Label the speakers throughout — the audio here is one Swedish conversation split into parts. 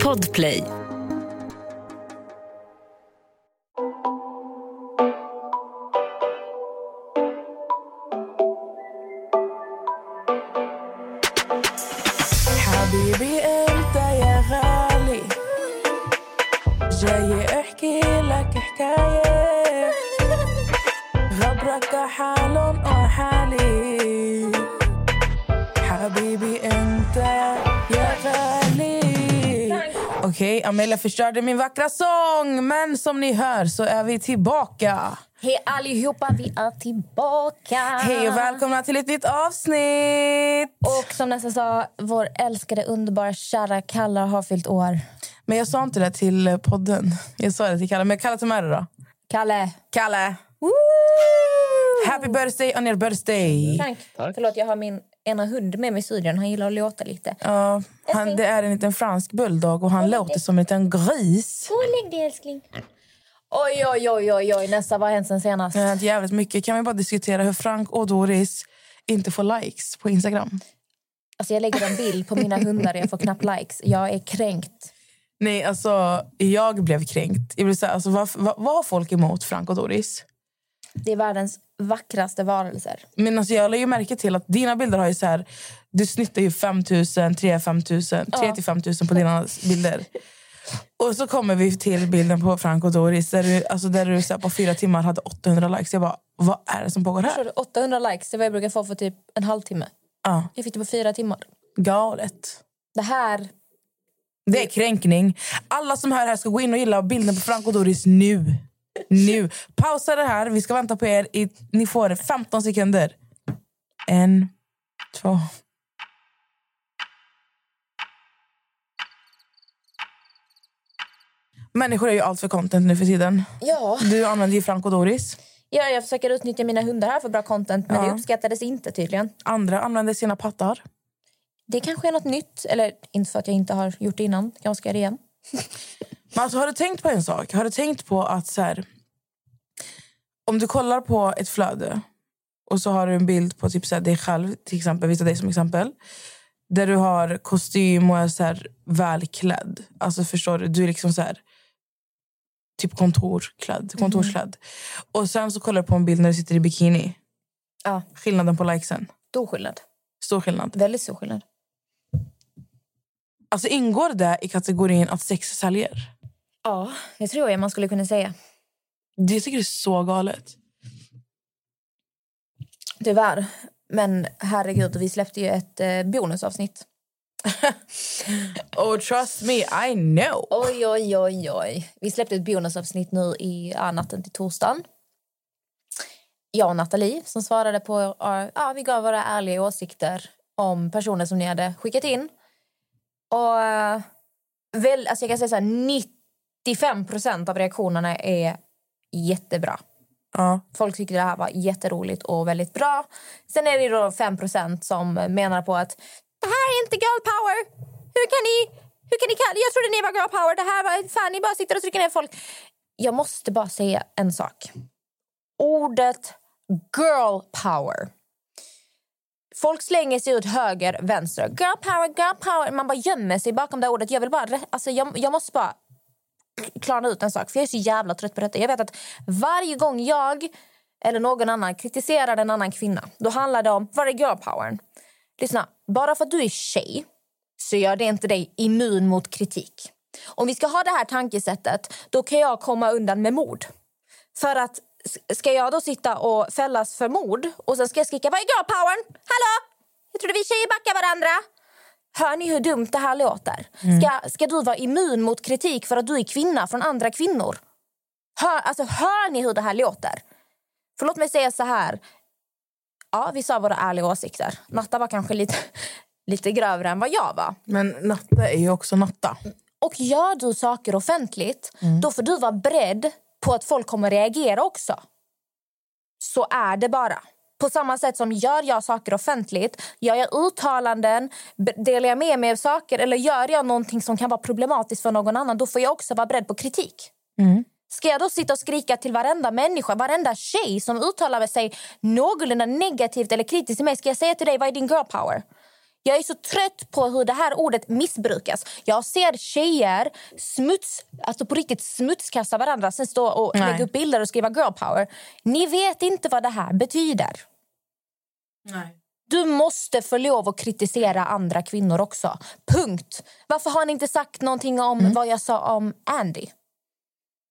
Speaker 1: Podplay.
Speaker 2: Förstörde min vackra sång. Men som ni hör så är vi tillbaka.
Speaker 3: Hej allihopa, vi är tillbaka!
Speaker 2: Hej och välkomna till ett nytt avsnitt.
Speaker 3: Och som Nessa sa, vår älskade, underbara, kära Kalle har fyllt år.
Speaker 2: Men jag sa inte det till podden. Jag sa det till Kalle. Men Kalle till mig då.
Speaker 3: Kalle!
Speaker 2: Kalle! Happy birthday on your birthday!
Speaker 3: Frank, förlåt jag har min ena hund med mig i studion. Han gillar att låta lite.
Speaker 2: Ja, han, det är en liten fransk bulldog och han låter som en liten gris.
Speaker 3: Gå och lägg dig älskling. Oj, oj, oj, oj, oj. Nessa, vad har hänt sen senast?
Speaker 2: Det har hänt jävligt mycket. Kan vi bara diskutera hur Frank och Doris inte får likes på Instagram?
Speaker 3: Alltså, jag lägger en bild på mina hundar jag får knappt likes. Jag är kränkt.
Speaker 2: Nej, alltså jag blev kränkt. Jag blev så här, alltså, vad, vad, vad har folk emot Frank och Doris?
Speaker 3: Det är världens vackraste varelser.
Speaker 2: Men alltså, jag lägger märke till att dina bilder har ju så här... Du snittar ju 5 000, 3 5 000, 3 till 5 000 på dina bilder. Och så kommer vi till bilden på Frank och Doris där du, alltså där du så på fyra timmar hade 800 likes. Jag bara, vad är det som pågår här?
Speaker 3: du? 800 likes, det vad jag brukar få för typ en halvtimme.
Speaker 2: Ja,
Speaker 3: Jag fick det på fyra timmar.
Speaker 2: galet.
Speaker 3: Det här...
Speaker 2: Det är kränkning. Alla som hör här ska gå in och gilla bilden på Frank och Doris nu. Nu. Pausa det här. Vi ska vänta på er. I, ni får 15 sekunder. En, två... Människor är ju allt för content nu för tiden.
Speaker 3: Ja.
Speaker 2: Du använder ju Frank och Doris.
Speaker 3: ja, jag försöker utnyttja mina hundar här för bra content, men
Speaker 2: Ja.
Speaker 3: det uppskattades inte tydligen.
Speaker 2: Andra använder sina pattar.
Speaker 3: Det kanske är något nytt, eller inte för att jag inte har gjort det innan. Jag ska göra det igen.
Speaker 2: Men alltså, har du tänkt på en sak? Har du tänkt på att så här, om du kollar på ett flöde och så har du en bild på typ så här, dig själv, till exempel, vi tar dig som exempel, där du har kostym och är så här, välklädd. Alltså förstår du? Du är liksom så här, typ kontorklädd. kontorsklädd. Och sen så kollar du på en bild när du sitter i bikini.
Speaker 3: Ja,
Speaker 2: Skillnaden på likesen.
Speaker 3: stor skillnad.
Speaker 2: Stor skillnad.
Speaker 3: Väldigt stor skillnad.
Speaker 2: Alltså ingår det i kategorin att sex säljer?
Speaker 3: Ja, det tror jag man skulle kunna säga.
Speaker 2: Det jag tycker det är så galet.
Speaker 3: Tyvärr. Men herregud, vi släppte ju ett eh, bonusavsnitt.
Speaker 2: Oh, trust me, I know.
Speaker 3: Oj, oj, oj, oj. Vi släppte ett bonusavsnitt nu i ja, natten till torsdagen. Jag och Nathalie som svarade på... ja, Ja, vi gav våra ärliga åsikter om personer som ni hade skickat in. Och eh, väl, alltså jag kan säga så här, 95 procent av reaktionerna är jättebra.
Speaker 2: Ja.
Speaker 3: Folk tyckte det här var jätteroligt och väldigt bra. Sen är det då 5% som menar på att det här är inte girl power. Hur kan ni... Hur kan ni kalla, jag trodde ni var girl power. Det här var fan, ni bara sitter och trycker ner folk. Jag måste bara säga en sak. Ordet girl power. Folk slänger sig ut höger, vänster. Girl power, girl power. Man bara gömmer sig bakom det ordet. Jag, vill bara, alltså, jag, jag måste bara klara ut en sak. För Jag är så jävla trött på detta. Jag vet att varje gång jag eller någon annan kritiserar en annan kvinna då handlar det om var är girl powern? Lyssna, bara för att du är tjej så gör det inte dig immun mot kritik. Om vi ska ha det här tankesättet då kan jag komma undan med mord. För att ska jag då sitta och fällas för mord och sen ska jag skrika var är girl powern? Hallå? Jag trodde vi tjejer backar varandra. Hör ni hur dumt det här låter? Ska, ska du vara immun mot kritik för att du är kvinna från andra kvinnor? Hör, alltså, hör ni hur det här låter? För låt mig säga så här. Ja, vi sa våra ärliga åsikter. Natta var kanske lite, lite grövre än vad jag var.
Speaker 2: Men Natta är ju också Natta.
Speaker 3: Och gör du saker offentligt, då får du vara beredd på att folk kommer reagera också. Så är det bara. På samma sätt som gör jag saker offentligt, gör jag uttalanden, delar jag med mig av saker eller gör jag någonting som kan vara problematiskt för någon annan, då får jag också vara beredd på kritik. Ska jag då sitta och skrika till varenda människa, varenda tjej som uttalar sig någorlunda negativt eller kritiskt till mig, ska jag säga till dig vad är din girl power? Jag är så trött på hur det här ordet missbrukas. Jag ser tjejer smuts, alltså på riktigt smutskasta varandra sen stå och
Speaker 2: Nej.
Speaker 3: lägga upp bilder och skriva girl power. Ni vet inte vad det här betyder.
Speaker 2: Nej.
Speaker 3: Du måste få lov att kritisera andra kvinnor också. Punkt. Varför har ni inte sagt någonting om vad jag sa om Andy?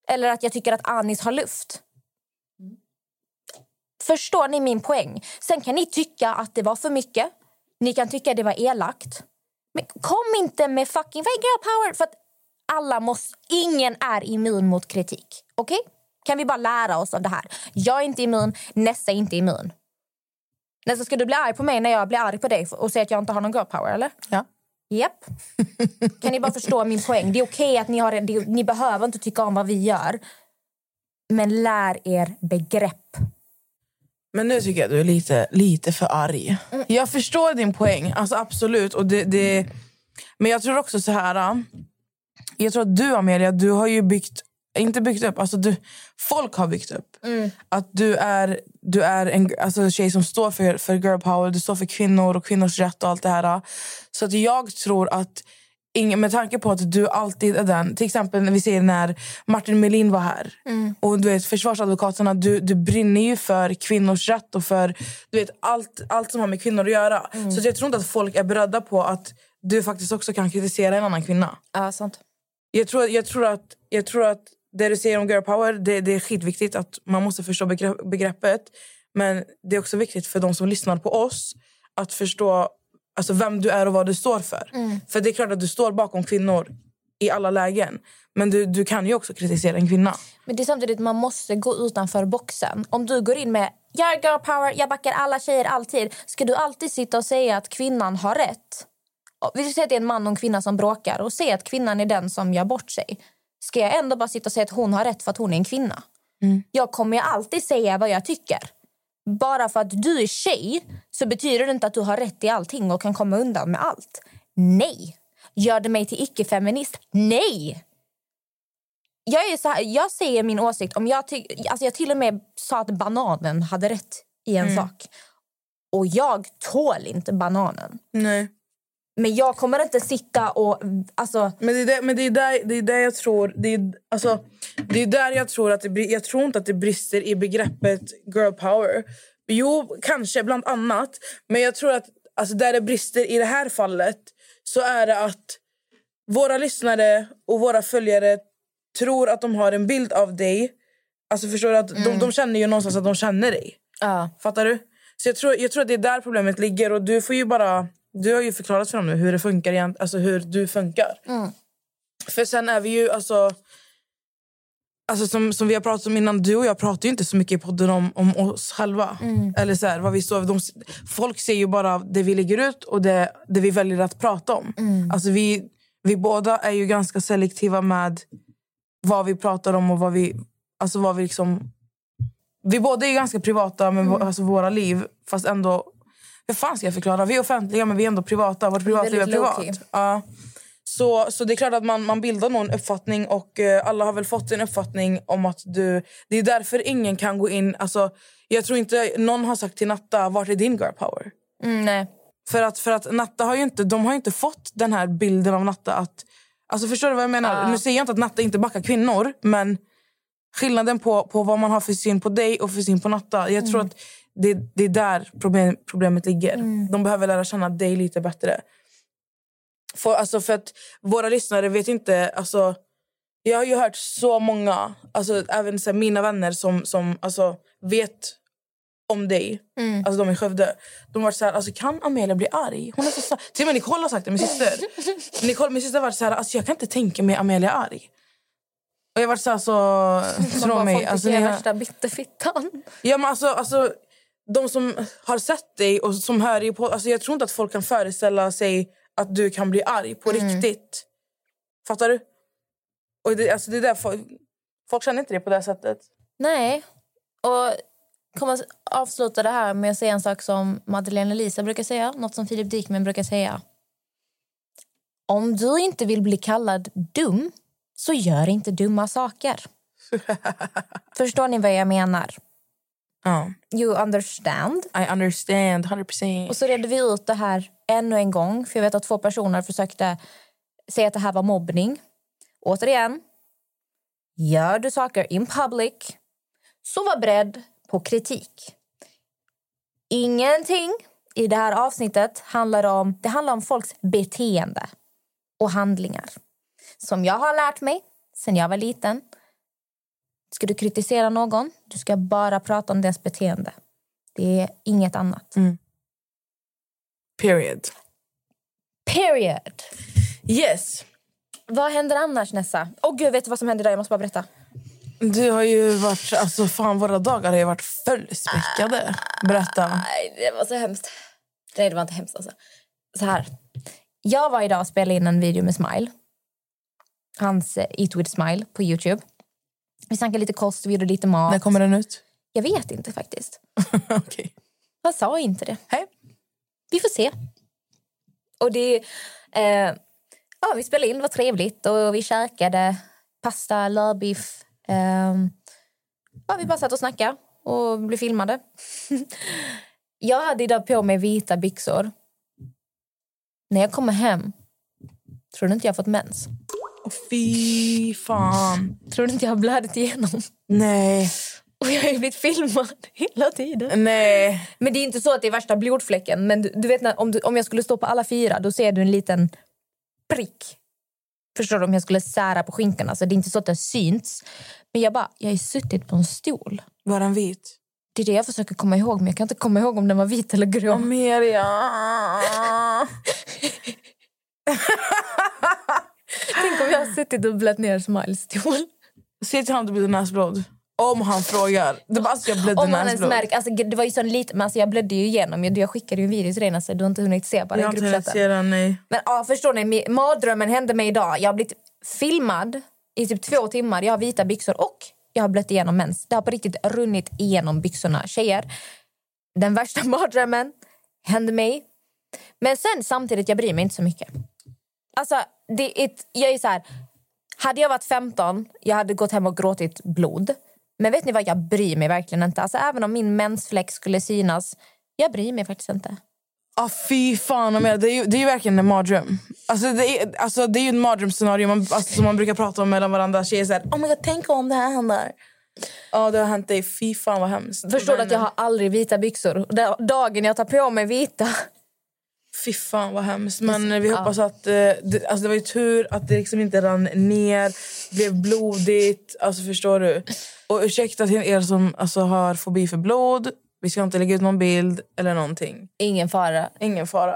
Speaker 3: Eller att jag tycker att Anis har luft? Förstår ni min poäng? Sen kan ni tycka att det var för mycket. Ni kan tycka att det var elakt. Men kom inte med fucking är girl power? För att alla måste, ingen är immun mot kritik. Okej? Kan vi bara lära oss av det här? Jag är inte immun, Nessa är inte immun. Nessa, ska du bli arg på mig när jag blir arg på dig och säga att jag inte har någon girl power, eller?
Speaker 2: Ja.
Speaker 3: Japp. Kan ni bara förstå min poäng? Det är okej att ni har det- ni behöver inte tycka om vad vi gör. Men lär er begrepp.
Speaker 2: Men nu tycker jag att du är lite, lite för arg. Jag förstår din poäng, alltså absolut. Och det, det, men jag tror också så här... äh, Jag tror att du, Amelia, du har ju byggt... Inte byggt upp, alltså du, folk har byggt upp. Att du är, du är en alltså, tjej som står för, för girl power, du står för kvinnor och kvinnors rätt och allt det här. Så att jag tror att ingen, med tanke på att du alltid är den... Till exempel när vi ser när Martin Melin var här. Och du vet, försvarsadvokaterna, du, du brinner ju för kvinnors rätt och för du vet, allt, allt som har med kvinnor att göra. Så att jag tror inte att folk är beredda på att du faktiskt också kan kritisera en annan kvinna.
Speaker 3: Ja, sant.
Speaker 2: Jag tror, jag tror, att, jag tror att det du säger om girl power, det, det är skitviktigt att man måste förstå begrepp, begreppet. Men det är också viktigt för de som lyssnar på oss att förstå alltså, vem du är och vad du står för. För det är klart att du står bakom kvinnor i alla lägen. Men du, du kan ju också kritisera en kvinna.
Speaker 3: Men det är samtidigt man måste gå utanför boxen. Om du går in med jag girl power, jag backar alla tjejer alltid. Ska du alltid sitta och säga att kvinnan har rätt? Vi säger att det är en man och en kvinna som bråkar och säga att kvinnan är den som gör bort sig. Ska jag ändå bara sitta och säga att hon har rätt för att hon är en kvinna? Jag kommer alltid säga vad jag tycker. Bara för att du är tjej så betyder det inte att du har rätt i allting och kan komma undan med allt. Nej. Gör det mig till icke-feminist? Nej. Jag, är så här, jag säger min åsikt. Om jag, ty- alltså jag till och med sa att bananen hade rätt i en sak. Och jag tål inte bananen.
Speaker 2: Nej.
Speaker 3: Men jag kommer inte sitta och... Alltså,
Speaker 2: Men det är där, men det är där, det är där jag tror... Det är, alltså, det är där jag tror att det Jag tror inte att det brister i begreppet girl power. Jo, kanske, bland annat. Men jag tror att alltså, där det brister i det här fallet så är det att våra lyssnare och våra följare tror att de har en bild av dig. Alltså förstår du? Att de, de känner ju någonstans att de känner dig.
Speaker 3: ja.
Speaker 2: Fattar du? Så jag tror, jag tror att det är där problemet ligger. Och du får ju bara... Du har ju förklarat för dem nu hur det funkar igen, alltså hur du funkar. För sen är vi ju alltså... Alltså som, som vi har pratat om innan, du och jag pratar ju inte så mycket i podden om, om oss själva. Eller så här, vad vi står, de, folk ser ju bara det vi lägger ut och det, det vi väljer att prata om. Alltså vi, vi båda är ju ganska selektiva med vad vi pratar om och vad vi... Alltså vad vi liksom... Vi båda är ganska privata med vå- alltså våra liv, fast ändå... Hur fan ska jag förklara? Vi är offentliga, men vi är ändå privata. Vårt privatliv är privat. Ja. Så, så det är klart att man, man bildar någon uppfattning och eh, alla har väl fått en uppfattning om att du... Det är därför ingen kan gå in... Alltså, jag tror inte någon har sagt till Natta, vart är din girl power?
Speaker 3: Mm, nej.
Speaker 2: För att, för att Natta har ju inte, de har inte fått den här bilden av Natta att... Alltså förstår du vad jag menar? Nu säger jag inte att Natta inte backar kvinnor, men skillnaden på, på vad man har för syn på dig och för syn på Natta. Jag tror att det, det är där problem, problemet ligger. De behöver lära känna dig lite bättre. För, alltså för att våra lyssnare vet inte... Alltså, jag har ju hört så många, alltså, även så här, mina vänner som, som alltså, vet om dig, alltså de i Skövde. De har varit så här, alltså, kan Amelia bli arg? Hon är så, sa- till och med Nicole har sagt det, min syster. Nicole, min syster varit så här, alltså, jag kan inte tänka mig Amelia arg. Och jag har varit så här, så... Tro mig. Alltså,
Speaker 3: ni värsta bitterfittan.
Speaker 2: Ja, men alltså, alltså, de som har sett dig och som hör dig på... Alltså, jag tror inte att folk kan föreställa sig att du kan bli arg på riktigt. Fattar du? Och det, alltså, det är där folk, folk känner inte det på det sättet.
Speaker 3: Nej. Och kommer att avsluta det här med att säga en sak som Madeleine Elisa brukar säga. Något som Filip Dikmen brukar säga. Om du inte vill bli kallad dum, så gör inte dumma saker. Förstår ni vad jag menar?
Speaker 2: Ja.
Speaker 3: You understand?
Speaker 2: I understand, 100%.
Speaker 3: Och så reder vi ut det här ännu en gång, för jag vet att två personer försökte säga att det här var mobbning. Återigen, gör du saker in public, så var beredd på kritik. Ingenting i det här avsnittet handlar om, det handlar om folks beteende och handlingar. Som jag har lärt mig sen jag var liten. Ska du kritisera någon, du ska bara prata om deras beteende. Det är inget annat.
Speaker 2: Mm. Period.
Speaker 3: Period.
Speaker 2: Yes.
Speaker 3: Vad händer annars, Nessa? Åh gud, vet du vad som händer där? Jag måste bara berätta.
Speaker 2: Du har ju varit... Alltså fan, våra dagar har ju varit fullspäckade. Berätta.
Speaker 3: Nej, det var så hemskt. Nej, det var inte hemskt. Alltså. Så här. Jag var idag och spelade in en video med Smile. Hans eh, Eat with Smile på Youtube. Vi snackade lite kost, vi gjorde lite mat.
Speaker 2: När kommer den ut?
Speaker 3: Jag vet inte faktiskt.
Speaker 2: Okej.
Speaker 3: Han sa inte det.
Speaker 2: Hej.
Speaker 3: Vi får se. Och det... Eh, ja, vi spelade in, det var trevligt och vi käkade pasta, lövbiff. Eh, ja, vi bara satt och snackade och blev filmade. jag hade idag på mig vita byxor. När jag kommer hem tror du inte jag har fått mens?
Speaker 2: Åh, fy fan.
Speaker 3: Tror du inte jag har blödigt igenom?
Speaker 2: Nej.
Speaker 3: Och jag har ju blivit filmad hela tiden.
Speaker 2: Nej.
Speaker 3: Men det är inte så att det är värsta blodfläcken. Men du, du vet när, om, du, om jag skulle stå på alla fyra då ser du en liten prick. Förstår du? Om jag skulle sära på skinkorna. Så det är inte så att det syns. Men jag bara, jag har suttit på en stol.
Speaker 2: Var den vit?
Speaker 3: Det är det jag försöker komma ihåg. Men jag kan inte komma ihåg om den var vit eller grå.
Speaker 2: Amelia.
Speaker 3: Tänk om jag har suttit och blött ner Smiles stol.
Speaker 2: Säg till honom att det blir näsblod. Om han frågar. Det var alltså jag blödde
Speaker 3: Om man ens
Speaker 2: näsblod.
Speaker 3: märker, alltså, det var ju så lite, men alltså, jag blödde ju igenom. Jag, jag skickade ju en video till dig Nasse. Du har inte hunnit se på
Speaker 2: Jag
Speaker 3: den
Speaker 2: har inte hunnit
Speaker 3: gruppchatten.
Speaker 2: se den, nej.
Speaker 3: Men ja, förstår ni, mardrömmen hände mig idag. Jag har blivit filmad i typ två timmar. Jag har vita byxor och jag har blött igenom mens. Det har på riktigt runnit igenom byxorna. Tjejer, den värsta mardrömmen hände mig. Men sen samtidigt, jag bryr mig inte så mycket. Alltså, det är jag är så här... Hade jag varit 15, jag hade gått hem och gråtit blod. Men vet ni vad, jag bryr mig verkligen inte. Alltså, även om min mensfläck skulle synas, jag bryr mig faktiskt inte.
Speaker 2: Ah, fy fan, Amelia. Det är ju, det är ju verkligen en mardröm. Alltså, det, är, alltså, det är ju ett mardrömsscenario man, alltså, som man brukar prata om mellan varandra. Tjejer säger oh my God, tänk om det här händer. Ja, det har hänt dig. Fy fan vad hemskt.
Speaker 3: Förstår
Speaker 2: Men,
Speaker 3: att jag har aldrig vita byxor? Da- Dagen jag tar på mig vita...
Speaker 2: Fy fan vad hemskt. Men vi hoppas att... eh, det, alltså, det var ju tur att det liksom inte rann ner, blev blodigt. Alltså förstår du? Och ursäkta till er som alltså, har fobi för blod. Vi ska inte lägga ut någon bild eller någonting.
Speaker 3: Ingen fara.
Speaker 2: Ingen fara.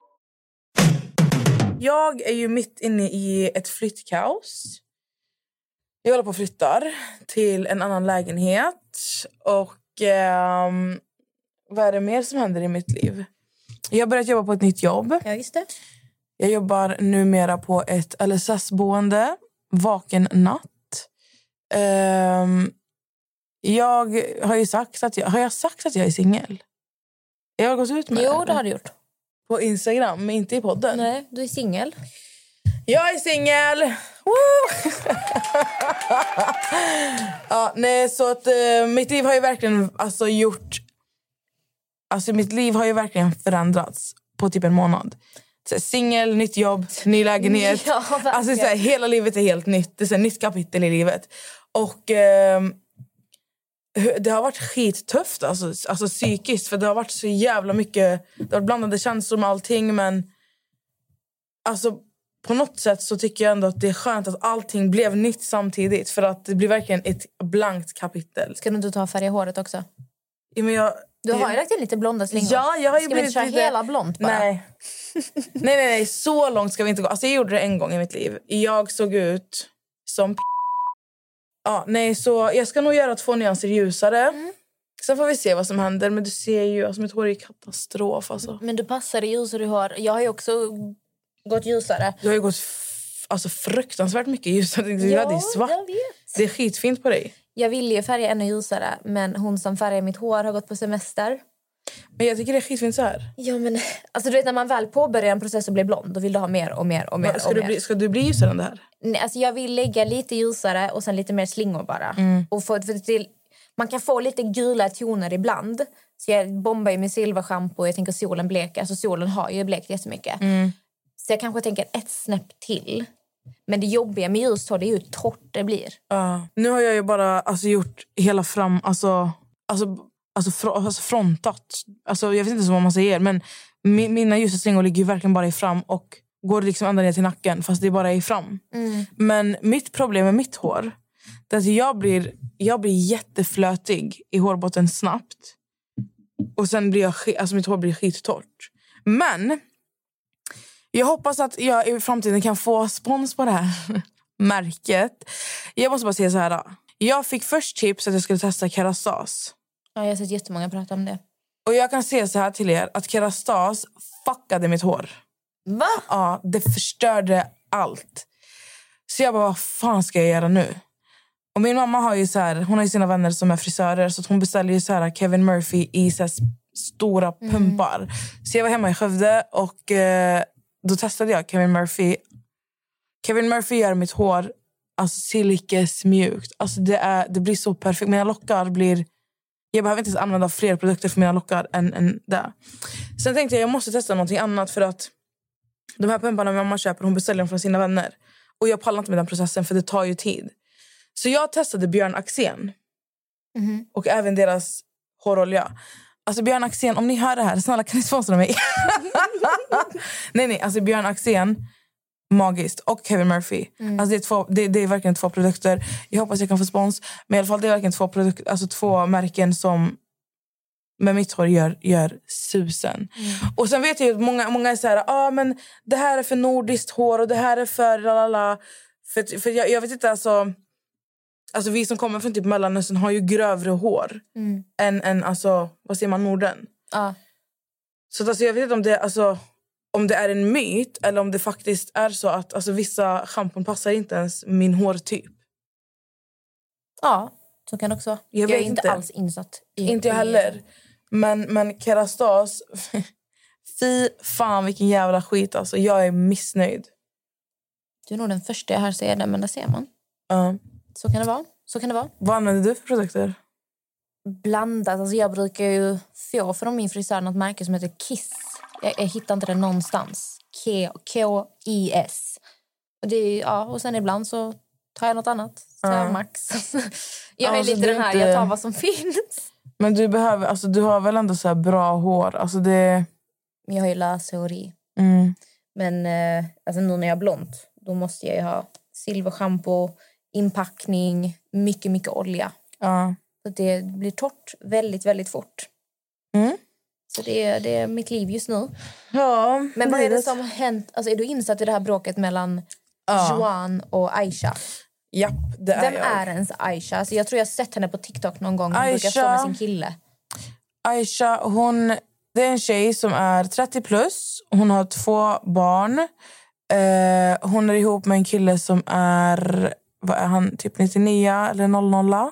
Speaker 2: Jag är ju mitt inne i ett flyttkaos. Jag håller på och flyttar till en annan lägenhet. Och ehm, vad är det mer som händer i mitt liv? Jag har börjat jobba på ett nytt jobb.
Speaker 3: Ja, just det.
Speaker 2: Jag jobbar numera på ett LSS-boende, vaken natt. Ehm, jag har ju sagt att jag, har jag sagt att jag är singel. Jag har gått ut med
Speaker 3: Jo, det har du gjort.
Speaker 2: På Instagram, men inte i podden.
Speaker 3: Nej, du är singel.
Speaker 2: Jag är singel! Ja, nej, så att eh, mitt liv har ju verkligen alltså, gjort... Alltså mitt liv har ju verkligen förändrats på typ en månad. Singel, nytt jobb, ny lägenhet.
Speaker 3: Ja, verkligen.
Speaker 2: alltså, så här, hela livet är helt nytt. Det är här, nytt kapitel i livet. Och hur- det har varit skittufft alltså, alltså psykiskt. För det har varit så jävla mycket... Det har blandade känslor med allting. Men alltså, på något sätt så tycker jag ändå att det är skönt att allting blev nytt samtidigt. För att det blir verkligen ett blankt kapitel.
Speaker 3: Ska du inte ta färga håret också?
Speaker 2: Ja, men jag,
Speaker 3: Du har ju lagt in lite blonda slingor.
Speaker 2: Ja, jag har ju
Speaker 3: Ska vi inte köra
Speaker 2: lite-
Speaker 3: hela blont bara?
Speaker 2: Nej. nej, nej, nej. Så långt ska vi inte gå. Alltså, jag gjorde det en gång i mitt liv. Jag såg ut som p- Ja, nej, så jag ska nog göra två nyanser ljusare. Sen får vi se vad som händer. Men du ser ju, alltså mitt hår är katastrof. Alltså.
Speaker 3: Men du passar dig ljusare du har. Jag har också gått ljusare.
Speaker 2: Du har gått alltså, fruktansvärt mycket ljusare. Du
Speaker 3: Ja,
Speaker 2: hade ju svart. Det är skitfint på dig.
Speaker 3: Jag ville ju färga ännu ljusare, men hon som färgar mitt hår har gått på semester.
Speaker 2: Men jag tycker det är skitfint så här.
Speaker 3: Ja, men alltså, du vet, när man väl påbörjar en process och blir blond, då vill du ha mer och mer och mer.
Speaker 2: Ska
Speaker 3: och
Speaker 2: du,
Speaker 3: mer.
Speaker 2: bli, ska du bli ljusare än det här?
Speaker 3: Nej, alltså, jag vill lägga lite ljusare och sen lite mer slingor bara.
Speaker 2: Mm.
Speaker 3: Och få, för till, man kan få lite gula toner ibland. Så jag bombar ju med silverschampo. Jag tänker solen bleker. Alltså solen har ju blekt jättemycket.
Speaker 2: Mm.
Speaker 3: Så jag kanske tänker ett snäpp till. Men det jobbiga med ljust hår är ju hur torrt det blir.
Speaker 2: Ja. Nu har jag ju bara alltså, gjort hela fram... Alltså, alltså, alltså, fr, alltså frontat. Alltså, jag vet inte vad man säger. Men mi, mina ljusa slingor ligger verkligen bara i fram och går liksom ända ner till nacken. Fast det är bara i fram. Men mitt problem med mitt hår det är att jag blir, jag blir jätteflötig i hårbotten snabbt. Och sen blir jag, alltså mitt hår blir skittorrt. Men jag hoppas att jag i framtiden kan få spons på det här märket. Jag måste bara säga så här. Jag fick först tips att jag skulle testa Kerastase.
Speaker 3: Ja, jag har sett jättemånga prata om det.
Speaker 2: Och jag kan säga så här till er att Kerastase fuckade mitt hår.
Speaker 3: Va?
Speaker 2: Ja, det förstörde allt. Så jag bara, vad fan ska jag göra nu? Och min mamma har ju så här, hon har ju sina vänner som är frisörer så att hon beställer ju så här Kevin Murphy i så stora pumpar. Så jag var hemma i Skövde och eh, då testade jag Kevin Murphy. Kevin Murphy gör mitt hår alltså silkesmjukt. Alltså det, är, det blir så perfekt. Mina lockar blir... Jag behöver inte ens använda fler produkter för mina lockar än, än det. Sen tänkte jag jag måste testa någonting annat för att de här pumparna min mamma köper hon beställer dem från sina vänner. Och jag pallar inte med den processen för det tar ju tid. Så jag testade Björn Axén. Och även deras hårolja. Alltså Björn Axén, om ni hör det här, snälla kan ni sponsra mig? nej, nej, alltså Björn Axén, magiskt. Och Kevin Murphy. Alltså det, är två, det, det är verkligen två produkter. Jag hoppas jag kan få spons. Men i alla fall det är verkligen två, produk- alltså två märken som med mitt hår gör, gör susen. Och sen vet jag ju att många, många är så här, ah, men det här är för nordiskt hår och det här är för lalala. För, för jag, jag vet inte, alltså, alltså vi som kommer från typ Mellanöstern har ju grövre hår än, än alltså, vad säger man, Norden.
Speaker 3: Ja.
Speaker 2: Så alltså, jag vet inte om det, alltså, om det är en myt eller om det faktiskt är så att alltså, vissa schampon passar inte ens min hårtyp.
Speaker 3: ja, så kan det också vara.
Speaker 2: Jag
Speaker 3: Jag, är inte
Speaker 2: inte.
Speaker 3: alls insatt. I,
Speaker 2: Inte jag heller. Men, men Kerastas, fy fan vilken jävla skit. Alltså. Jag är missnöjd.
Speaker 3: Du är nog den första jag här ser det, men det ser man.
Speaker 2: Ja.
Speaker 3: Så kan det vara. Så kan det vara.
Speaker 2: Vad använder du för produkter?
Speaker 3: Blandat. Alltså jag brukar ju få från min frisör något märke som heter Kiss. Jag, jag hittar inte det någonstans. K-I-S. Och, det är, ja, och sen ibland så tar jag något annat. Så tar jag Max. jag är
Speaker 2: Alltså,
Speaker 3: lite den här,
Speaker 2: inte-
Speaker 3: jag tar vad som finns.
Speaker 2: Men du, behöver, alltså, du har väl ändå så här bra hår? Alltså det,
Speaker 3: jag har ju löshår i.
Speaker 2: mm,
Speaker 3: Men eh, alltså nu när jag har blont, då måste jag ju ha silverschampo, inpackning, mycket, mycket olja.
Speaker 2: ja.
Speaker 3: Så det blir torrt väldigt, väldigt fort.
Speaker 2: Mm.
Speaker 3: Så det är, det är mitt liv just nu.
Speaker 2: ja
Speaker 3: Men vad är det som hänt? Alltså är du insatt i det här bråket mellan
Speaker 2: Ja.
Speaker 3: Joan och Aisha?
Speaker 2: Japp, det är
Speaker 3: Vem
Speaker 2: jag.
Speaker 3: är ens Aisha? Alltså jag tror jag har sett henne på TikTok någon gång. Hon brukar stå
Speaker 2: Aisha-
Speaker 3: med sin kille.
Speaker 2: Aisha, hon, det är en tjej som är 30 plus. Hon har två barn. Eh, hon är ihop med en kille som är, vad är han, typ 99 eller 00.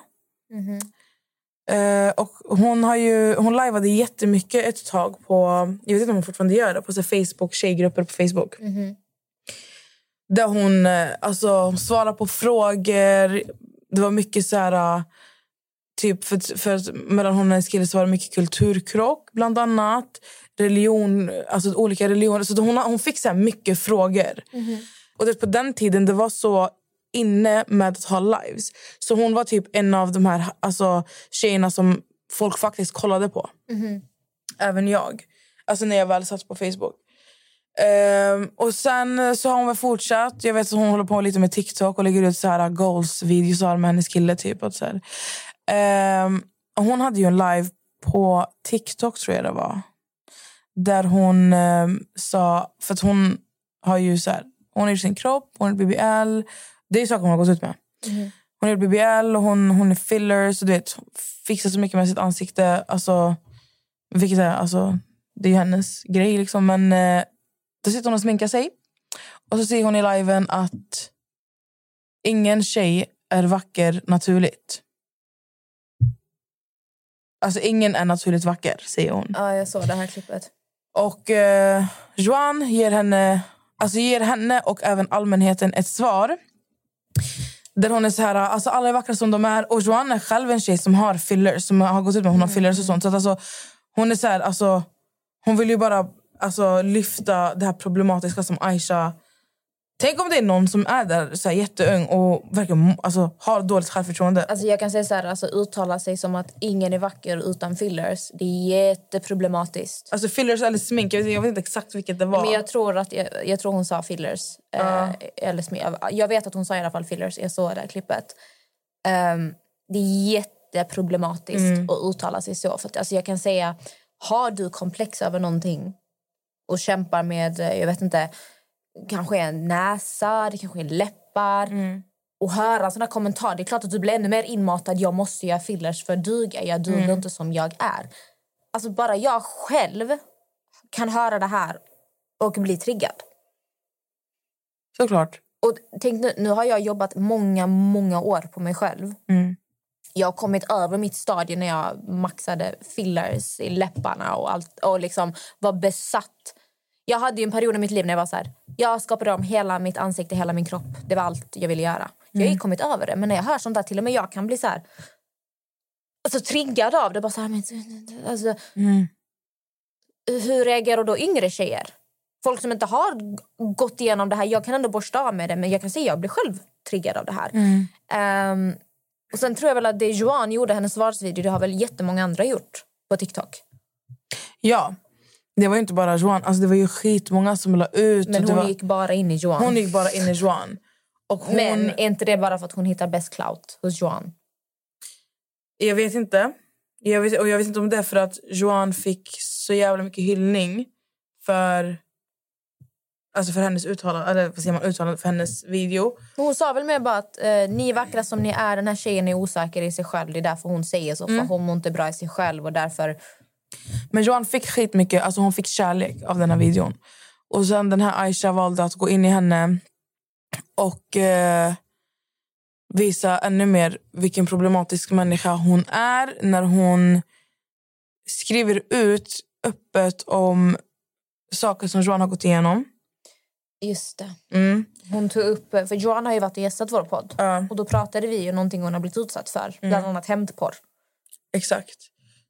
Speaker 2: Eh, och hon, har ju, hon lajvade jättemycket ett tag på, jag vet inte om hon fortfarande gör det, på så Facebook, tjejgrupper på Facebook. Där hon eh, alltså, svarar på frågor. Det var mycket så här... eh, Typ för, för mellan hon och hennes kille så var det mycket kulturkrock, bland annat. Religion, alltså olika religioner. Så hon, hon fick så här mycket frågor. Och det, på den tiden det var så inne med att ha lives. Så hon var typ en av de här alltså, tjejerna som folk faktiskt kollade på. Även jag. Alltså när jag väl satt på Facebook. Ehm, och sen så har hon väl fortsatt. Jag vet att hon håller på lite med TikTok och lägger ut så här goals-videos med hennes kille. Typ, och så här. Och hon hade ju en live på TikTok tror jag det var. Där hon ehm, sa, för att hon har ju så här, hon ju sin kropp, hon har BBL. Det är saker hon har gått ut med. hon är BBL och hon, hon är fillers och du vet, fixar så mycket med sitt ansikte. Alltså, vilket är, alltså, det är ju hennes grej. Liksom. Men eh, då sitter hon och sminkar sig. Och så säger hon i liven att ingen tjej är vacker naturligt. Alltså ingen är naturligt vacker, säger hon.
Speaker 3: Ja, jag såg det här klippet.
Speaker 2: Och eh, Joan ger henne, alltså ger henne och även allmänheten ett svar. Där hon är så här, alltså alla är vackra som de är. Och Joanna är själv en tjej som har fillers, som har gått ut med hon har fillers och sånt. Så att alltså, hon är så här, alltså, hon vill ju bara alltså, lyfta det här problematiska som Aisha Tänk om det är någon som är där så här, jätteung och verkligen alltså, har dåligt självförtroende.
Speaker 3: Alltså jag kan säga så här, alltså uttala sig som att ingen är vacker utan fillers. Det är jätteproblematiskt.
Speaker 2: Alltså fillers eller smink, jag vet, jag vet inte exakt vilket det var.
Speaker 3: Men jag tror att jag, jag tror hon sa fillers. Eh, eller smink. Jag vet att hon sa i alla fall fillers. Jag såg det här klippet. Ehm, det är jätteproblematiskt att uttala sig så. För att, alltså jag kan säga, har du komplex över någonting och kämpar med, eh, jag vet inte, kanske en näsa, det kanske är läppar. Och höra såna kommentarer, det är klart att du blir ännu mer inmatad. Jag måste göra fillers för duga. Jag duger inte som jag är. Alltså bara jag själv kan höra det här och bli triggad.
Speaker 2: Såklart.
Speaker 3: Och tänk nu, nu har jag jobbat många, många år på mig själv. Jag har kommit över mitt stadie när jag maxade fillers i läpparna och, allt, och liksom var besatt. Jag hade ju en period i mitt liv när jag var så här, jag skapade om hela mitt ansikte, hela min kropp. Det var allt jag ville göra. Jag har ju kommit över det, men när jag hör sånt där, till och med jag kan bli så här, alltså triggad av det. Bara så här, men, alltså, Hur reagerar då yngre tjejer? Folk som inte har gått igenom det här, jag kan ändå borsta av med det, men jag kan säga jag blir själv triggad av det här. Ehm, och sen tror jag väl att det Joan gjorde, hennes svarsvideo, det har väl jättemånga andra gjort på TikTok.
Speaker 2: Ja. Det var inte bara Joan. Alltså, det var ju skitmånga som la ut.
Speaker 3: Men hon
Speaker 2: var,
Speaker 3: gick bara in i Joan.
Speaker 2: hon gick bara in i Joan. Och hon,
Speaker 3: Men är inte det bara för att hon hittar bäst clout hos Joan?
Speaker 2: Jag vet inte. Jag vet, och jag vet inte om det är för att Joan fick så jävla mycket hyllning för, alltså för hennes uttalande, eller vad säger man, uttalande för hennes video.
Speaker 3: Hon sa väl mer bara att eh, ni är vackra som ni är, den här tjejen är osäker i sig själv. Det är därför hon säger så, för hon mår inte bra i sig själv och därför...
Speaker 2: Men Joan fick skitmycket, alltså hon fick kärlek av den här videon. Och sen den här Aisha valde att gå in i henne och eh, visa ännu mer vilken problematisk människa hon är när hon skriver ut öppet om saker som Joan har gått igenom.
Speaker 3: Just det.
Speaker 2: Mm.
Speaker 3: Hon tog upp, för Joan har ju varit och gästat vår podd.
Speaker 2: Ja.
Speaker 3: Och då pratade vi ju någonting hon har blivit utsatt för. Bland annat hämndporr.
Speaker 2: Exakt.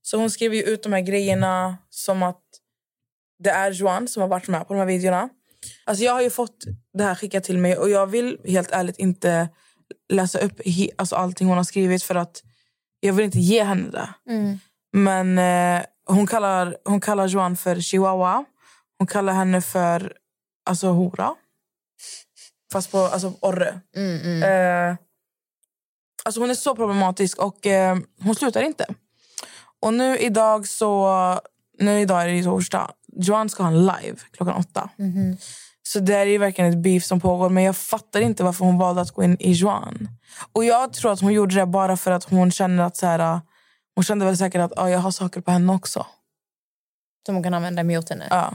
Speaker 2: Så hon skriver ju ut de här grejerna som att det är Joan som har varit med på de här videorna. Alltså jag har ju fått det här skickat till mig och jag vill helt ärligt inte läsa upp he- alltså allting hon har skrivit för att jag vill inte ge henne det. Men eh, hon, kallar, hon kallar Joan för chihuahua. Hon kallar henne för alltså hora. Fast på alltså, orre. Eh, alltså hon är så problematisk och eh, hon slutar inte. Och nu idag så... Nu idag är det ju torsdag. Joan ska ha en live klockan åtta. Så det är ju verkligen ett beef som pågår. Men jag fattar inte varför hon valde att gå in i Joan. Och jag tror att hon gjorde det bara för att hon känner att så här, hon kände väl säkert att ah, jag har saker på henne också.
Speaker 3: Som hon kan använda mot henne.
Speaker 2: Ja.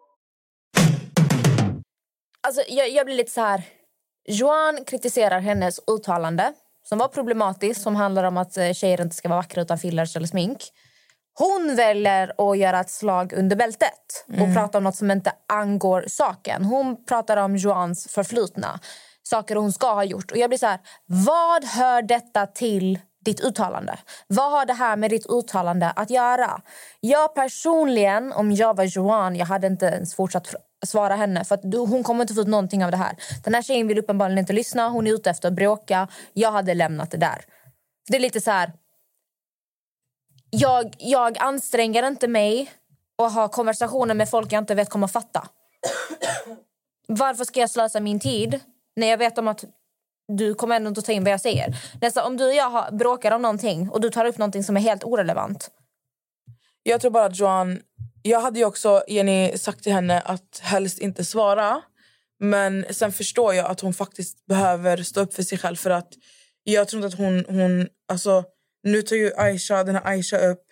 Speaker 3: Alltså, jag, jag blir lite så här... Joan kritiserar hennes uttalande som var problematiskt, som handlar om att eh, tjejer inte ska vara vackra utan fillers eller smink. Hon väljer att göra ett slag under bältet och prata om något som inte angår saken. Hon pratar om Joans förflutna, saker hon ska ha gjort. Och jag blir så här, vad hör detta till ditt uttalande. Vad har det här med ditt uttalande att göra? Jag personligen, om jag var Johan, jag hade inte ens fortsatt svara henne för att du, hon kommer inte få ut någonting av det här. Den här tjejen vill uppenbarligen inte lyssna, hon är ute efter att bråka. Jag hade lämnat det där. Det är lite så här... Jag, jag anstränger inte mig och har konversationer med folk jag inte vet kommer fatta. Varför ska jag slösa min tid när jag vet om att du kommer ändå inte ta in vad jag säger? Nästa, om du och jag har, bråkar om någonting och du tar upp någonting som är helt orelevant.
Speaker 2: Jag tror bara att Joan... Jag hade ju också Jenny, sagt till henne att helst inte svara. Men sen förstår jag att hon faktiskt behöver stå upp för sig själv. För att Jag tror inte att hon... hon alltså, nu tar ju Aisha, den här Aisha upp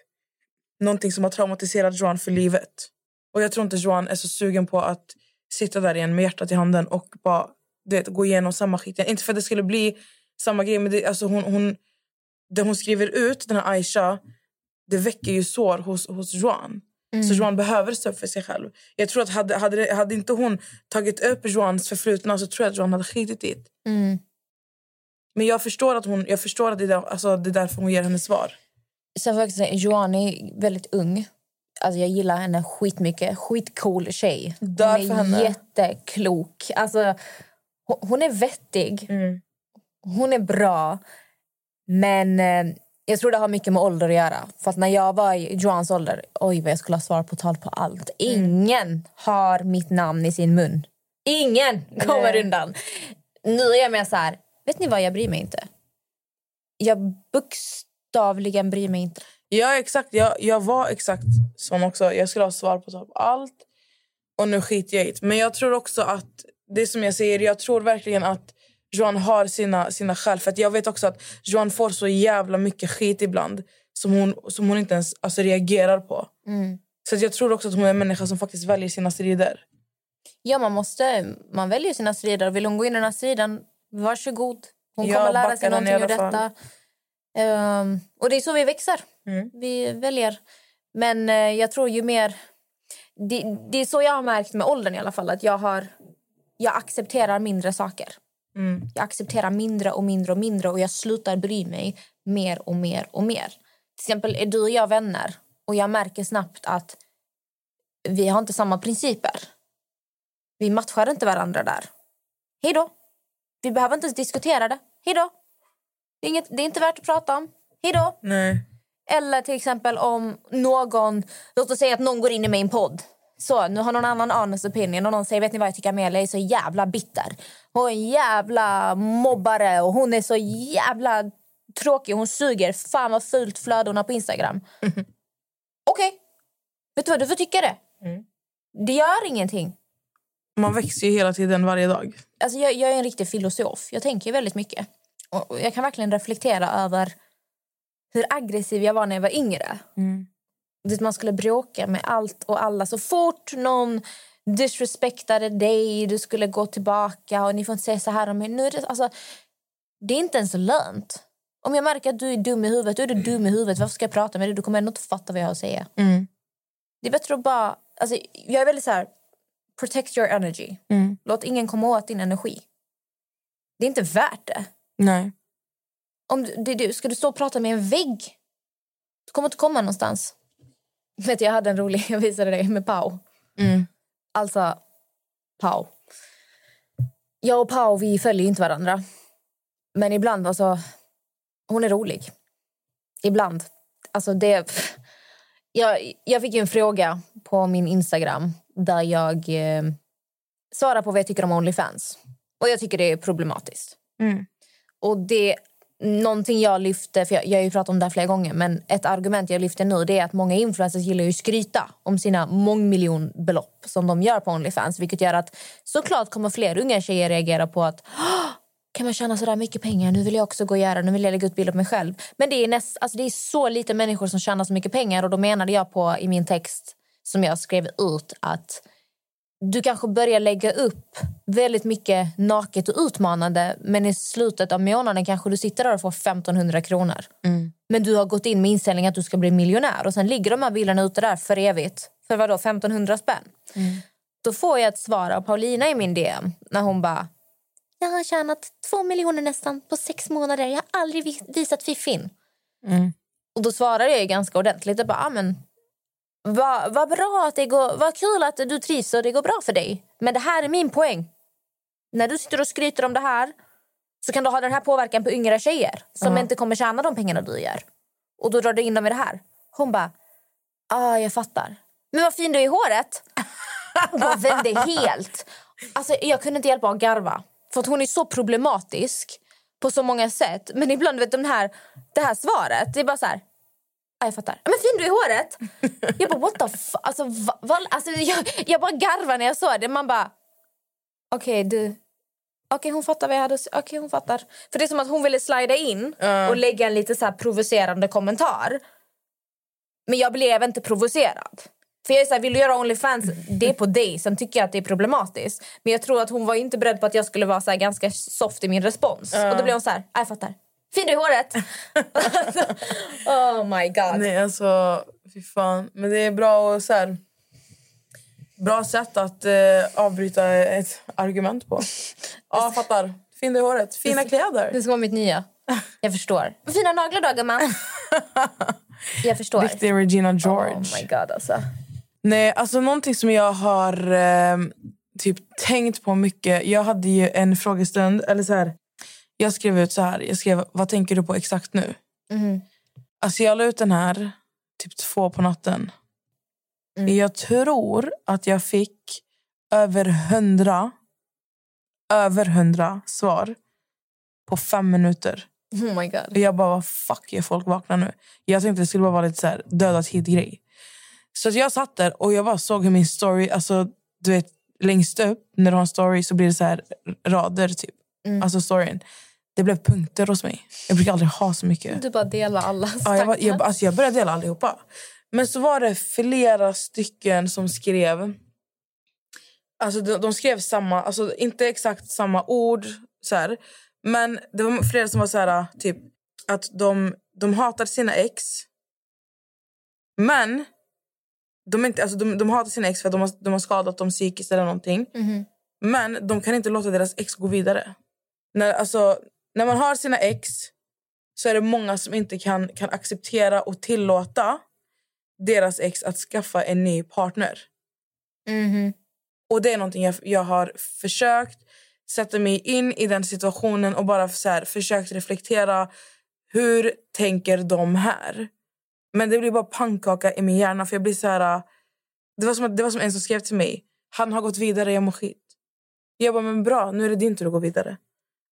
Speaker 2: någonting som har traumatiserat Joan för livet. Och Jag tror inte Joan är så sugen på att sitta där igen med hjärtat i handen och bara du vet, gå igenom samma skit. igen. Inte för att det skulle bli samma grej, men det, alltså hon, hon, det hon skriver ut, den här Aisha, det väcker ju sår hos, hos Joan. Så Joan behöver upp för sig själv. Jag tror att hade, hade, hade inte hon tagit upp Joans förflutna så tror jag att Joan hade skitit i det.
Speaker 3: Mm.
Speaker 2: Men jag förstår att, hon, jag förstår att det, är där, alltså, det är därför hon ger henne svar.
Speaker 3: Sen får jag säga, Joanne är väldigt ung. Alltså jag gillar henne skitmycket. Skitcool tjej. Hon är
Speaker 2: henne.
Speaker 3: jätteklok. Alltså, hon- hon är vettig.
Speaker 2: Mm.
Speaker 3: Hon är bra. Men eh, jag tror det har mycket med ålder att göra. För att när jag var i Joans ålder, oj vad jag skulle ha svar på tal på allt. Ingen har mitt namn i sin mun. Ingen kommer
Speaker 2: Nej.
Speaker 3: undan. Nu är jag mer så här, vet ni vad, jag bryr mig inte. Jag bokstavligen bryr mig inte.
Speaker 2: Ja, exakt. Jag, jag var exakt sån också. Jag skulle ha svar på typ allt. Och nu skiter jag i det. Men jag tror också att, det som jag säger, jag tror verkligen att Joan har sina, sina skäl. För att jag vet också att Joan får så jävla mycket skit ibland som hon, som hon inte ens alltså, reagerar på. Så att jag tror också att hon är en människa som faktiskt väljer sina strider.
Speaker 3: Ja, man måste. Man väljer sina strider. Vill hon gå in i den här striden, varsågod. Hon
Speaker 2: Jag
Speaker 3: kommer lära sig någonting ur detta. Ehm, och det är så vi växer.
Speaker 2: Mm.
Speaker 3: Vi väljer. Men eh, jag tror ju mer... Det, det är så jag har märkt med åldern i alla fall. Att jag har... Jag accepterar mindre saker.
Speaker 2: Mm.
Speaker 3: Jag accepterar mindre och mindre och mindre och jag slutar bry mig mer och mer och mer. Till exempel är du och jag vänner och jag märker snabbt att vi har inte samma principer. Vi matchar inte varandra där. Hej då. Vi behöver inte ens diskutera det. Hej då. Det är, inget, det är inte värt att prata om. Hej då.
Speaker 2: Nej.
Speaker 3: Eller till exempel om någon... Låt oss säga att någon går in i min podd. Så, nu har någon annan honest opinion och någon säger vet ni vad jag tycker Amelia är så jävla bitter. Hon är en jävla mobbare och hon är så jävla tråkig. Hon suger. Fan vad fult flöde hon har på Instagram. Okej. Vet du vad, du får tycka det. Det gör ingenting.
Speaker 2: Man växer ju hela tiden, varje dag.
Speaker 3: Alltså jag, jag är en riktig filosof. Jag tänker väldigt mycket. Och jag kan verkligen reflektera över hur aggressiv jag var när jag var yngre. Det man skulle bråka med allt och alla. Så fort någon disrespektade dig, du skulle gå tillbaka och ni får inte säga så här om mig. Nu är det, alltså, det är inte ens lönt. Om jag märker att du är dum i huvudet, då är du dum i huvudet. Varför ska jag prata med dig? Du kommer ändå inte fatta vad jag har att säga. Det är bättre att bara... Alltså, jag är väldigt så här... Protect your energy. Låt ingen komma åt din energi. Det är inte värt det.
Speaker 2: Nej.
Speaker 3: Om du, det, du, ska du stå och prata med en vägg? Du kommer inte komma någonstans. Vet du, jag hade en rolig, jag visade dig med Pau. Alltså, Pau. Jag och Pau, vi följer inte varandra. Men ibland, alltså, hon är rolig. Ibland. Alltså det... Jag, jag fick ju en fråga på min Instagram där jag eh, svarar på vad jag tycker om Onlyfans. Och jag tycker det är problematiskt. Och det någonting jag lyfte, för jag, jag har ju pratat om det här flera gånger, men ett argument jag lyfter nu det är att många influencers gillar ju skryta om sina mångmiljonbelopp som de gör på Onlyfans, vilket gör att såklart kommer fler unga tjejer reagera på att kan man tjäna så där mycket pengar? Nu vill jag också gå och göra, nu vill jag lägga ut bilder på mig själv. Men det är, näst, alltså det är så lite människor som tjänar så mycket pengar och då menade jag på i min text som jag skrev ut att du kanske börjar lägga upp väldigt mycket naket och utmanande men i slutet av månaden kanske du sitter där och får 1500 kronor. Men du har gått in med inställning att du ska bli miljonär och sen ligger de här bilderna ute där för evigt. För vad då 1500 spänn? Då får jag ett svar av Paulina i min DM när hon bara jag har tjänat två miljoner nästan på sex månader. Jag har aldrig vi- visat fiffin.
Speaker 2: Mm.
Speaker 3: Och då svarar jag ganska ordentligt. Jag bara, ah, men, vad vad bra att det går, vad kul att du trivs och det går bra för dig. Men det här är min poäng. När du sitter och skryter om det här så kan du ha den här påverkan på yngre tjejer som inte kommer tjäna de pengarna du gör. Och då drar du in dem i det här. Hon bara, ah, jag fattar. Men vad fin du är i håret. Hon vände helt. Alltså, jag kunde inte hjälpa att garva. För att hon är så problematisk på så många sätt. Men ibland, vet du, den här, det här svaret, det är bara så här... Ja, jag fattar. Men fin du är i håret! Jag bara, what the fuck? Alltså, va, va, alltså, jag, jag bara garvar när jag såg det. Man bara, okej, du... Okej, hon fattar vad jag hade Okej, hon fattar. För det är som att hon ville slida in och lägga en lite så provocerande kommentar. Men jag blev inte provocerad. För jag är så här, vill du göra Onlyfans, det är på dig. Sen tycker jag att det är problematiskt. Men jag tror att hon var inte beredd på att jag skulle vara så här ganska soft i min respons. Och då blev hon så här, jag fattar. Fin du i håret! oh my god.
Speaker 2: Nej, alltså, fy fan. Men det är bra och så här, Bra sätt att eh, avbryta ett argument på. Ja, jag fattar. Fin du i håret. Fina kläder.
Speaker 3: Det ska vara mitt nya. Jag förstår. Fina naglar då, gumman. Jag förstår.
Speaker 2: Riktig Regina George.
Speaker 3: Oh my god, alltså.
Speaker 2: Nej, alltså någonting som jag har eh, typ tänkt på mycket. Jag hade ju en frågestund, eller så här. Jag skrev ut så här. Jag skrev, vad tänker du på exakt nu?
Speaker 3: Mhm.
Speaker 2: Alltså jag la ut den här typ två på natten.
Speaker 3: Mm.
Speaker 2: Jag tror att jag fick över hundra, över hundra svar på fem minuter.
Speaker 3: Oh my god.
Speaker 2: Och jag bara, vad fuck är folk vakna nu? Jag tänkte det skulle bara vara lite så här döda tid-grej. Så att jag satt där och jag bara såg hur min story, alltså du vet längst upp när du har en story så blir det så här rader typ. Alltså storyn. Det blev punkter hos mig. Jag brukar aldrig ha så mycket.
Speaker 3: Du bara delar alla
Speaker 2: Ja, jag, var, jag, alltså jag började dela allihopa. Men så var det flera stycken som skrev... Alltså de, de skrev samma, alltså inte exakt samma ord. Så här, men det var flera som var så här, typ att de, de hatar sina ex. Men de, inte, alltså de, de hatar sina ex för att de har, de har skadat dem psykiskt eller någonting.
Speaker 3: Mhm.
Speaker 2: Men de kan inte låta deras ex gå vidare. När, alltså, när man har sina ex så är det många som inte kan, kan acceptera och tillåta deras ex att skaffa en ny partner.
Speaker 3: Mhm.
Speaker 2: Och det är någonting jag, jag har försökt sätta mig in i den situationen och bara så här, försökt reflektera. Hur tänker de här? Men det blir bara pannkaka i min hjärna. För jag blir så här, det, var som att, det var som en som skrev till mig. Han har gått vidare, jag mår skit. Jag bara, men bra, nu är det din tur att gå vidare.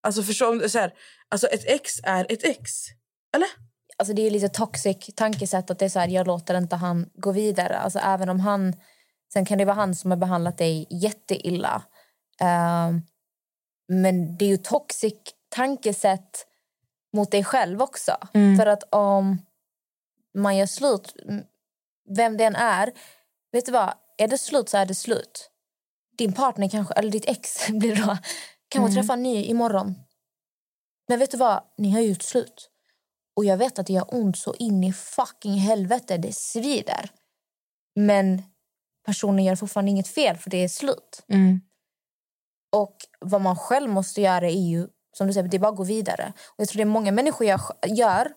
Speaker 2: Alltså förstå, om det- så här, alltså ett ex är ett ex. Eller?
Speaker 3: Alltså det är lite toxic tankesätt att det är så här, jag låter inte han gå vidare. Alltså även om han, sen kan det vara han som har behandlat dig jätteilla. Ehm, men det är ju toxic tankesätt mot dig själv också. För att om man gör slut, vem det än är, vet du vad? Är det slut så är det slut. Din partner kanske, eller ditt ex blir då, kan mm. träffa en ny imorgon. Men vet du vad? Ni har gjort slut. Och jag vet att det gör ont så in i fucking helvete. Det svider. Men personen gör fortfarande inget fel för det är slut. Och vad man själv måste göra är ju, som du säger, det bara att gå vidare. Och jag tror det många människor gör, gör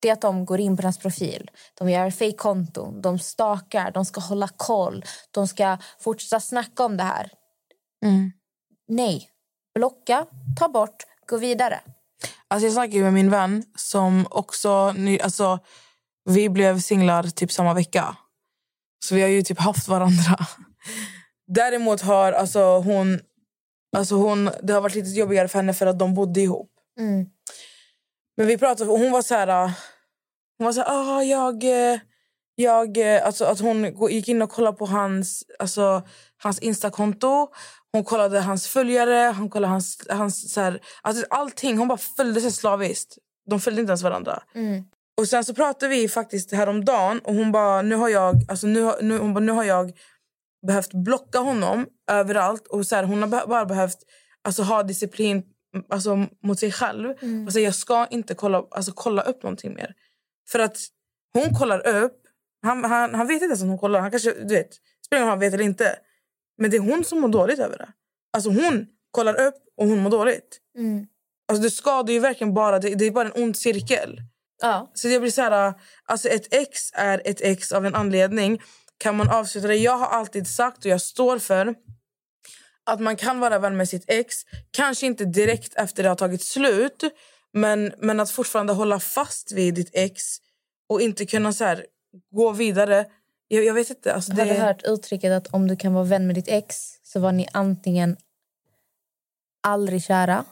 Speaker 3: det är att de går in på deras profil. De gör fake-konton, de stakar, de ska hålla koll. De ska fortsätta snacka om det här. Nej. Blocka, ta bort, gå vidare.
Speaker 2: Alltså jag snackade med min vän som också... Alltså, vi blev singlar typ samma vecka. Så vi har ju typ haft varandra. Däremot har alltså hon... Alltså hon det har varit lite jobbigare för henne för att de bodde ihop.
Speaker 3: Mm.
Speaker 2: Men vi pratade och hon var så här... Hon var så här, ah, jag... eh, jag eh", alltså att hon gick in och kollade på hans, alltså, hans Instakonto. Hon kollade hans följare, hon kollade hans... hans så här, alltså allting. Hon bara följde sig slaviskt. De följde inte ens varandra.
Speaker 3: Mm.
Speaker 2: Och sen så pratade vi faktiskt häromdagen och hon bara, nu har jag, alltså nu, nu, hon bara, nu har jag behövt blocka honom överallt. Och så här, hon har bara behövt alltså, ha disciplin alltså, mot sig själv. Och säga, jag ska inte kolla, alltså, kolla upp någonting mer. För att hon kollar upp, han, han, han vet inte ens att hon kollar. Han kanske, du vet, spelar ingen roll om han vet eller inte. Men det är hon som mår dåligt över det. Alltså hon kollar upp och hon mår dåligt.
Speaker 3: Mm.
Speaker 2: Alltså det skadar ju verkligen bara, det, det är bara en ond cirkel.
Speaker 3: Ja.
Speaker 2: Så jag blir så här, alltså ett ex är ett ex av en anledning. Kan man avsluta det? Jag har alltid sagt och jag står för att man kan vara vän med sitt ex. Kanske inte direkt efter det har tagit slut. Men, men att fortfarande hålla fast vid ditt ex och inte kunna så här, gå vidare. Jag, jag vet inte. Alltså det...
Speaker 3: Har du hört uttrycket att om du kan vara vän med ditt ex så var ni antingen aldrig kära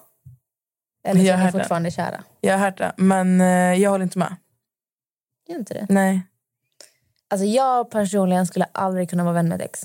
Speaker 3: eller så är ni fortfarande kära?
Speaker 2: Jag har hört det, men eh, jag håller inte med.
Speaker 3: Gör inte det?
Speaker 2: Nej.
Speaker 3: Alltså jag personligen skulle aldrig kunna vara vän med ett ex.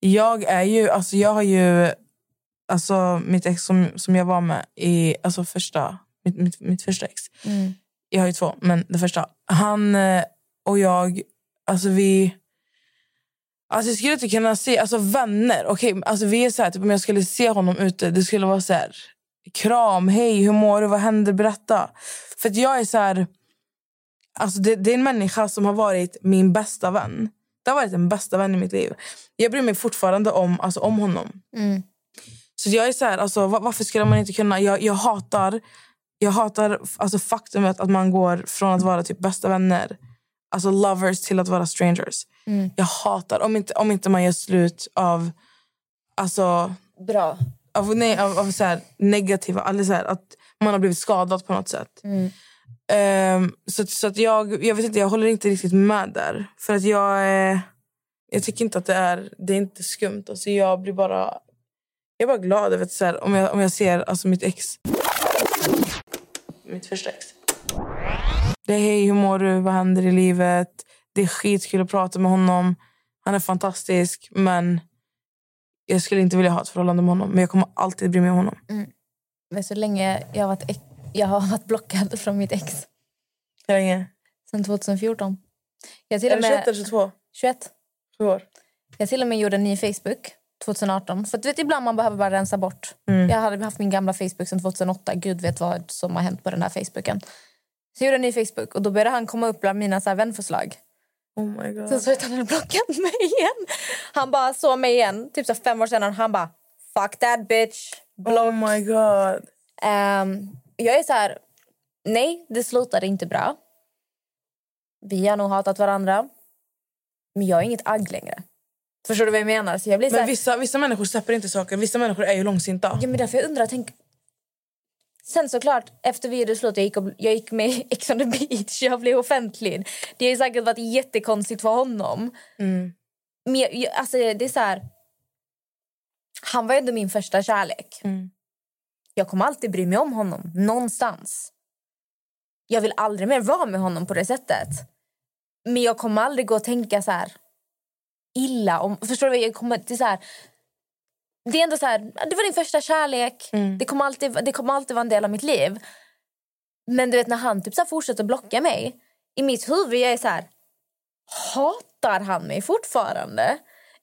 Speaker 2: Jag är ju, alltså jag har ju, alltså mitt ex som, som jag var med i, alltså första, mitt, mitt, mitt första ex. Jag har ju två, men det första. Han eh, och jag, alltså vi, alltså jag skulle inte kunna se, alltså vänner, okej, alltså vi är så här, typ om jag skulle se honom ute, det skulle vara så här, kram, hej, hur mår du, vad händer, berätta. För att jag är så här, alltså det, det är en människa som har varit min bästa vän. Det har varit den bästa vän i mitt liv. Jag bryr mig fortfarande om, alltså, om honom. Så jag är så här, alltså, va- varför skulle man inte kunna... Jag, jag hatar, jag hatar alltså, faktumet att man går från att vara typ bästa vänner, alltså lovers, till att vara strangers. Jag hatar om inte, om inte man gör slut av, alltså,
Speaker 3: Bra.
Speaker 2: av, nej, av, av så här, negativa... Eller så här, att man har blivit skadad på något sätt. Um, så att- så att jag, jag vet inte, jag håller inte riktigt med där. För att jag, eh, jag tycker inte att det är, det är inte skumt. Alltså jag blir bara, jag är bara glad över att så här, om, jag, om jag ser alltså mitt ex. Mitt första ex. Det är hej, hur mår du? Vad händer i livet? Det är skitkul att prata med honom. Han är fantastisk, men jag skulle inte vilja ha ett förhållande med honom. Men jag kommer alltid bry mig om honom. Mm.
Speaker 3: Men så länge jag har varit, ex- jag har varit blockad från mitt ex
Speaker 2: Hur länge?
Speaker 3: sedan 2014. Jag till
Speaker 2: Är
Speaker 3: och
Speaker 2: det 21
Speaker 3: med,
Speaker 2: eller 22?
Speaker 3: 21.
Speaker 2: Sju år.
Speaker 3: Jag till och med gjorde en ny Facebook 2018. För att du vet, ibland man behöver bara rensa bort. Jag hade haft min gamla Facebook sedan 2008. Gud vet vad som har hänt på den här Facebooken. Så jag gjorde en ny Facebook och då började han komma upp bland mina så här vänförslag.
Speaker 2: Oh my god.
Speaker 3: Sen så att han hade blockat mig igen. Han bara såg mig igen, typ så fem år senare. Han bara, fuck that bitch.
Speaker 2: Oh my god.
Speaker 3: Ehm, jag är så här, nej, det slutade inte bra. Vi har nog hatat varandra. Men jag är inget agg längre. Förstår du vad jag menar? Så jag blir så
Speaker 2: Men
Speaker 3: här,
Speaker 2: vissa, vissa människor släpper inte saker. Vissa människor är ju långsinta.
Speaker 3: ja, men därför jag undrar, tänk... Sen såklart, efter vi gjorde slut, jag gick, och, jag gick med i Ex on the beach, jag blev offentlig. Det har ju säkert varit jättekonstigt för honom. Men jag, alltså, det är så här... Han var ändå min första kärlek. Jag kommer alltid bry mig om honom, någonstans. Jag vill aldrig mer vara med honom på det sättet. Men jag kommer aldrig gå och tänka så här illa om... Förstår du? Jag kommer, det, är så här, det är ändå så här, det var din första kärlek. Det, kommer alltid, det kommer alltid vara en del av mitt liv. Men du vet när han typ så fortsätter blocka mig. I mitt huvud jag är så här, hatar han mig fortfarande?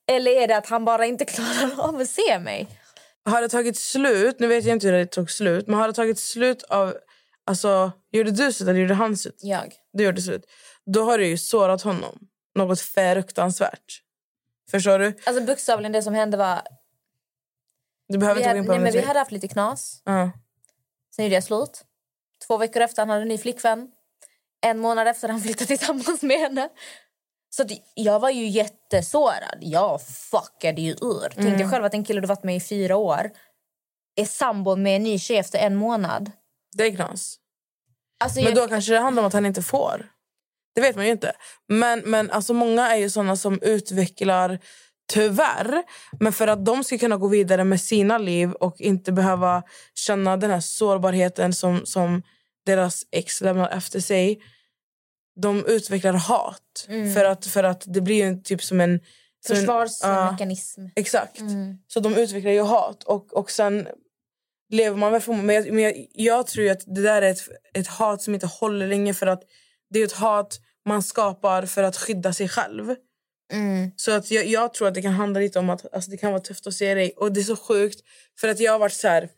Speaker 3: Eller är det att han bara inte klarar av att se mig?
Speaker 2: Har det tagit slut, nu vet jag inte hur det tog slut, men har det tagit slut av... Alltså, gjorde du slut eller gjorde han slut?
Speaker 3: Jag.
Speaker 2: Du gjorde slut. Då har du ju sårat honom. Något fruktansvärt. Förstår du?
Speaker 3: Alltså bokstavligen det som hände var...
Speaker 2: Du behöver
Speaker 3: Vi
Speaker 2: inte gå
Speaker 3: hade,
Speaker 2: in på
Speaker 3: nej, men vi hade haft lite knas.
Speaker 2: Ja.
Speaker 3: Sen gjorde jag slut. Två veckor efter han hade en ny flickvän. En månad efter han flyttade tillsammans med henne. Så att jag var ju jättesårad. Jag fuckade ju ur. Tänk
Speaker 2: Mm.
Speaker 3: dig själv att en kille du varit med i fyra år är sambo med en ny tjej efter en månad.
Speaker 2: Det är knas.
Speaker 3: Alltså,
Speaker 2: Men
Speaker 3: jag,
Speaker 2: då kanske det handlar om att han inte får. Det vet man ju inte. Men, men alltså många är ju såna som utvecklar, tyvärr, men för att de ska kunna gå vidare med sina liv och inte behöva känna den här sårbarheten som, som deras ex lämnar efter sig. De utvecklar hat. För, att, för att det blir ju typ som en...
Speaker 3: försvarsmekanism.
Speaker 2: Exakt.
Speaker 3: Mm.
Speaker 2: Så de utvecklar ju hat. Och, och sen lever man väl för men jag, men jag, jag tror att det där är ett, ett hat som inte håller länge för att det är ett hat man skapar för att skydda sig själv.
Speaker 3: Mm.
Speaker 2: Så att jag, jag tror att det kan handla lite om att alltså, det kan vara tufft att se dig. Och det är så sjukt för att jag har varit så här...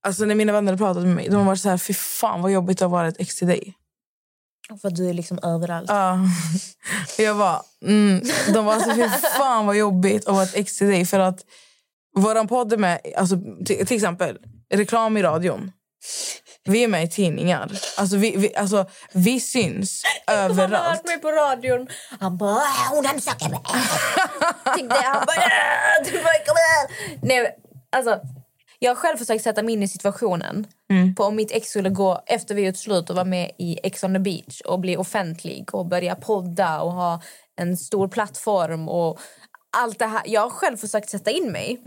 Speaker 2: Alltså när mina vänner har pratat med mig, de har varit så här, fy fan vad jobbigt det har varit ex till dig.
Speaker 3: För att du är liksom överallt.
Speaker 2: Ja. Jag bara, mm. De var så fy fan vad jobbigt att vara ett ex till dig. För att våran podd är med, alltså, till, till exempel reklam i radion. Vi är med i tidningar. Alltså vi, vi, alltså, vi syns
Speaker 3: Han har
Speaker 2: överallt.
Speaker 3: hört mig på radion. Han bara "Äh, hon hemsöker mig. Tänkte. Han bara "Äh, du bara. Nej, alltså, jag har själv försökt sätta mig in i situationen. På om mitt ex skulle gå efter vi gjort slut och vara med i Ex on the beach och bli offentlig och börja podda och ha en stor plattform och allt det här. Jag har själv försökt sätta in mig.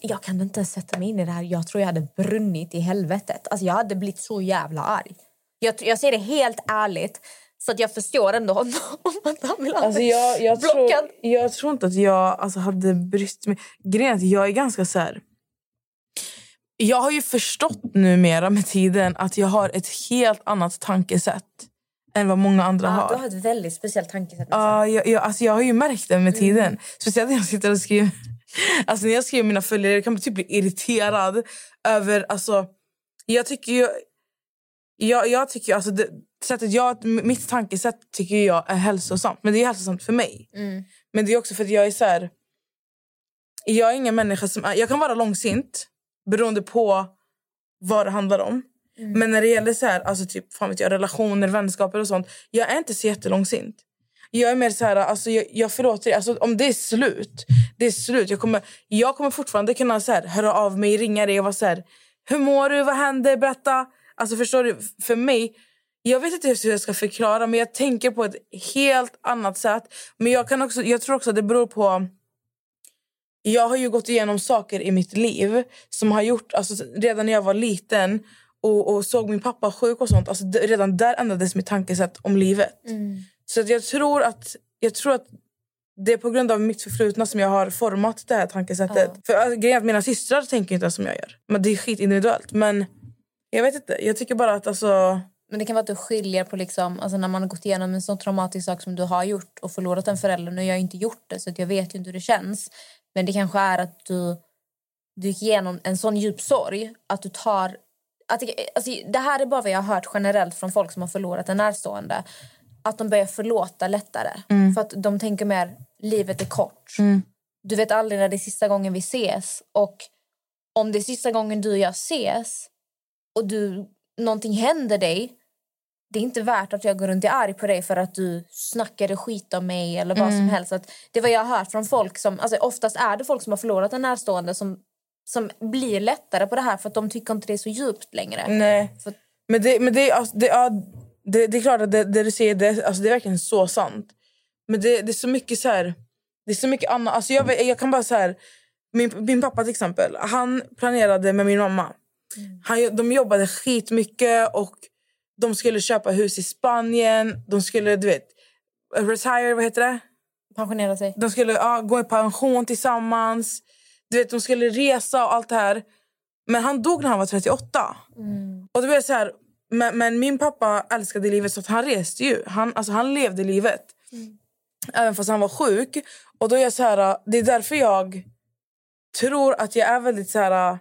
Speaker 3: Jag kan inte ens sätta mig in i det här. Jag tror jag hade brunnit i helvetet. Alltså jag hade blivit så jävla arg. Jag, jag säger det helt ärligt. Så att jag förstår ändå honom att han vill ha
Speaker 2: Alltså jag, jag, tror, jag tror inte att jag alltså, hade brytt mig. Grejen är att jag är ganska så här... Jag har ju förstått numera med tiden att jag har ett helt annat tankesätt än vad många andra
Speaker 3: Ja,
Speaker 2: har.
Speaker 3: du har ett väldigt speciellt tankesätt.
Speaker 2: Ja, jag, jag, alltså jag har ju märkt det
Speaker 3: Mm.
Speaker 2: med tiden. Speciellt när jag sitter och skriver. Alltså när jag skriver mina följare jag kan typ bli irriterad över... Alltså, jag tycker ju... Jag, jag tycker alltså det, sättet jag, mitt tankesätt tycker jag är hälsosamt. Men det är hälsosamt för mig.
Speaker 3: Mm.
Speaker 2: Men det är också för att jag är så här... Jag är ingen människa som... Jag kan vara långsint beroende på vad det handlar om. Men när det gäller så här, alltså typ, fan vet jag, relationer, vänskaper och sånt. Jag är inte så jättelångsint. Jag är mer så här, alltså jag, jag förlåter dig. Alltså om det är slut, det är slut. Jag kommer, jag kommer fortfarande kunna så här, höra av mig, ringa dig och vara så här, hur mår du, vad händer, berätta. Alltså förstår du, för mig, jag vet inte hur jag ska förklara men jag tänker på ett helt annat sätt. Men jag, kan också, jag tror också att det beror på jag har ju gått igenom saker i mitt liv som har gjort, alltså redan när jag var liten och, och såg min pappa sjuk och sånt, alltså redan där ändrades mitt tankesätt om livet. Så att jag tror att jag tror att det är på grund av mitt förflutna som jag har format det här tankesättet. För alltså, grejen mina systrar tänker inte som jag gör. Men det är skit individuellt. Men jag vet inte. Jag tycker bara att alltså...
Speaker 3: Men det kan vara att du skiljer på liksom, alltså när man har gått igenom en sån traumatisk sak som du har gjort och förlorat en förälder. Nu har jag inte gjort det så jag vet ju inte hur det känns. Men det kanske är att du, du gick igenom en sån djup sorg att du tar... Att det, alltså, det här är bara vad jag har hört generellt från folk som har förlorat en närstående. Att de börjar förlåta lättare. För att de tänker mer, livet är kort. Du vet aldrig när det är sista gången vi ses. Och om det är sista gången du och jag ses och du, någonting händer dig det är inte värt att jag går runt och är arg på dig för att du snackade skit om mig eller vad som helst. Att det vad jag har hört från folk som, alltså oftast är det folk som har förlorat en närstående som, som blir lättare på det här för att de tycker inte det är så djupt längre.
Speaker 2: Nej.
Speaker 3: För-
Speaker 2: Men, det, men det, alltså, det, ja, det, det är klart att det, det du säger det, alltså, det är verkligen så sant. Men det, det är så mycket så här... Det är så mycket annat. Alltså, jag, jag kan bara så här... Min, min pappa till exempel, han planerade med min mamma. Han, de jobbade skitmycket och de skulle köpa hus i Spanien. De skulle, du vet, retire, vad heter det?
Speaker 3: Pensionera sig.
Speaker 2: De skulle ja, gå i pension tillsammans. Du vet, de skulle resa och allt det här. Men han dog när han var 38. Och det var så här, men, men min pappa älskade livet så att han reste ju. Han, alltså, han levde livet. Även fast han var sjuk. Och då är så här, det är därför jag tror att jag är väldigt så här...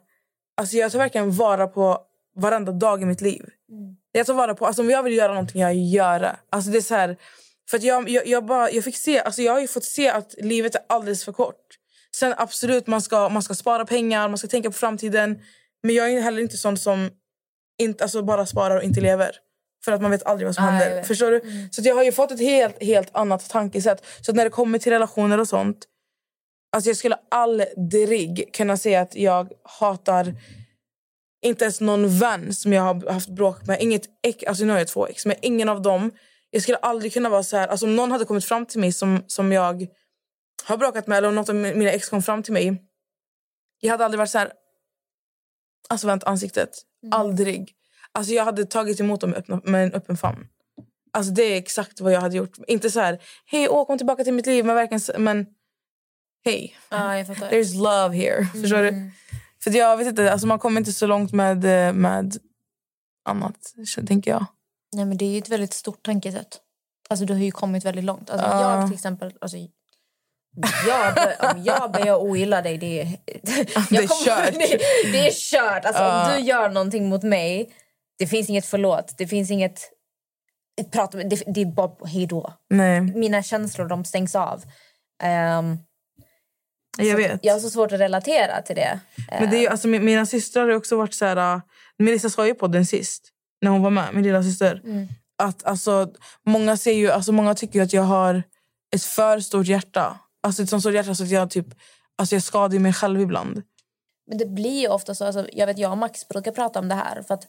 Speaker 2: Alltså jag tar verkligen vara på varenda dag i mitt liv. Jag tar vara på, alltså om jag vill göra någonting, jag gör det. Alltså det är så här, för att jag, jag, jag, bara, jag, fick se, alltså jag har ju fått se att livet är alldeles för kort. Sen absolut, man ska, man ska spara pengar, man ska tänka på framtiden. Men jag är heller inte sån som inte, alltså bara sparar och inte lever. För att man vet aldrig vad som
Speaker 3: Ah,
Speaker 2: händer. Förstår du? Så att jag har ju fått ett helt, helt annat tankesätt. Så när det kommer till relationer och sånt. Alltså jag skulle aldrig kunna säga att jag hatar inte ens någon vän som jag har haft bråk med. Inget ex, alltså nu har jag två ex, men ingen av dem. Jag skulle aldrig kunna vara så här. Alltså om någon hade kommit fram till mig som, som jag har bråkat med eller om något av mina ex kom fram till mig. Jag hade aldrig varit så här... Alltså vänt ansiktet. Aldrig. Alltså jag hade tagit emot dem med, öppna, med en öppen famn. Alltså det är exakt vad jag hade gjort. Inte så här, hej åh kom tillbaka till mitt liv. Men verkligen men hej.
Speaker 3: Fattar.
Speaker 2: There's love here. Förstår du? För jag vet inte, alltså man kommer inte så långt med, eh, med annat, så tänker jag.
Speaker 3: Nej, men det är ju ett väldigt stort tankesätt. Alltså, du har ju kommit väldigt långt. Alltså,
Speaker 2: Ja.
Speaker 3: Jag till exempel... Alltså, jag, bör, om jag börjar ogilla dig, det är...
Speaker 2: det är kört.
Speaker 3: Det, det är kört. Alltså,
Speaker 2: Ja.
Speaker 3: Om du gör någonting mot mig, det finns inget förlåt. Det finns inget... ett Prat, det, det är bara hej då.
Speaker 2: Nej,
Speaker 3: Mina känslor de stängs av. Ehm,
Speaker 2: jag vet.
Speaker 3: Jag har så svårt att relatera till det.
Speaker 2: Men det är, ju- alltså, mi- mina systrar har också varit så här... Uh, Melissa sa ju på den sist, när hon var med, min lilla syster.
Speaker 3: Mm.
Speaker 2: Att, alltså, många, ser ju, alltså, många tycker ju att jag har ett för stort hjärta. Alltså ett så stort hjärta så att jag typ... Alltså jag skadar mig själv ibland.
Speaker 3: Men det blir ju ofta så. Alltså, jag vet jag och Max brukar prata om det här. För att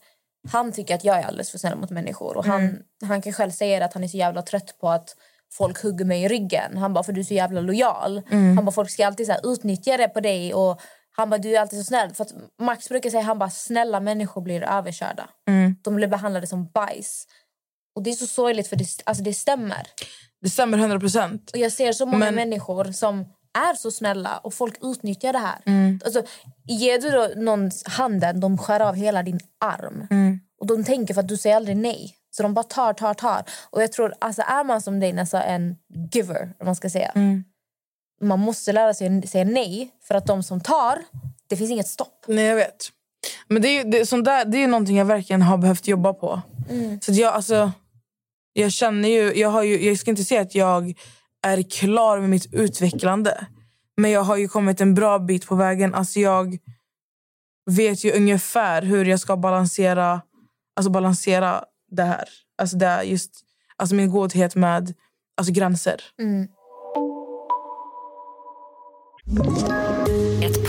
Speaker 3: Han tycker att jag är alldeles för snäll mot människor. Och han, han kan själv säga att han är så jävla trött på att folk hugger mig i ryggen. Han bara, för du är så jävla lojal. Han bara, folk ska alltid så utnyttja det på dig. Och han bara, du är alltid så snäll. För Max brukar säga, han bara, snälla människor blir överkörda. De blir behandlade som bajs. Och det är så sorgligt för det, alltså det stämmer.
Speaker 2: Det stämmer 100 procent.
Speaker 3: Och jag ser så många
Speaker 2: Men-
Speaker 3: människor som är så snälla och folk utnyttjar det här. Alltså, ger du då någon handen, de skär av hela din arm. Och de tänker för att du säger aldrig nej. Så de bara tar, tar, tar. Och jag tror, alltså är man som dig nästan en giver, om man ska säga. Man måste lära sig säga nej, för att de som tar, det finns inget stopp.
Speaker 2: Nej, jag vet. Men det är det, sånt där, det är någonting jag verkligen har behövt jobba på. Så att jag, alltså, jag känner ju, jag, har ju... Jag ska inte säga att jag är klar med mitt utvecklande. Men jag har ju kommit en bra bit på vägen. Alltså jag vet ju ungefär hur jag ska balansera, alltså balansera det här. Alltså det är just alltså min godhet med alltså gränser.
Speaker 1: Mm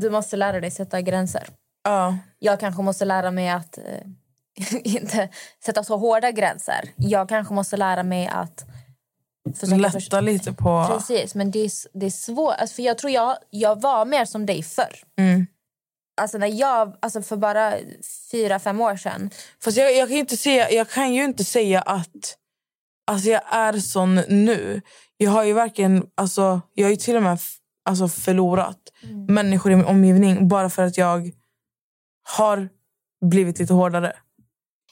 Speaker 3: Du måste lära dig sätta gränser.
Speaker 2: Ja.
Speaker 3: Jag kanske måste lära mig att eh, inte sätta så hårda gränser. Jag kanske måste lära mig att
Speaker 2: Lätta lite på...
Speaker 3: Precis, men det är, det är svårt. Alltså, för jag tror jag, jag var mer som dig förr.
Speaker 2: Mm.
Speaker 3: Alltså när jag, alltså för bara fyra, fem år sedan.
Speaker 2: Fast jag, jag, kan inte säga, jag kan ju inte säga att alltså jag är sån nu. Jag har ju verkligen, alltså, jag har ju till och med alltså, förlorat människor i min omgivning bara för att jag har blivit lite hårdare.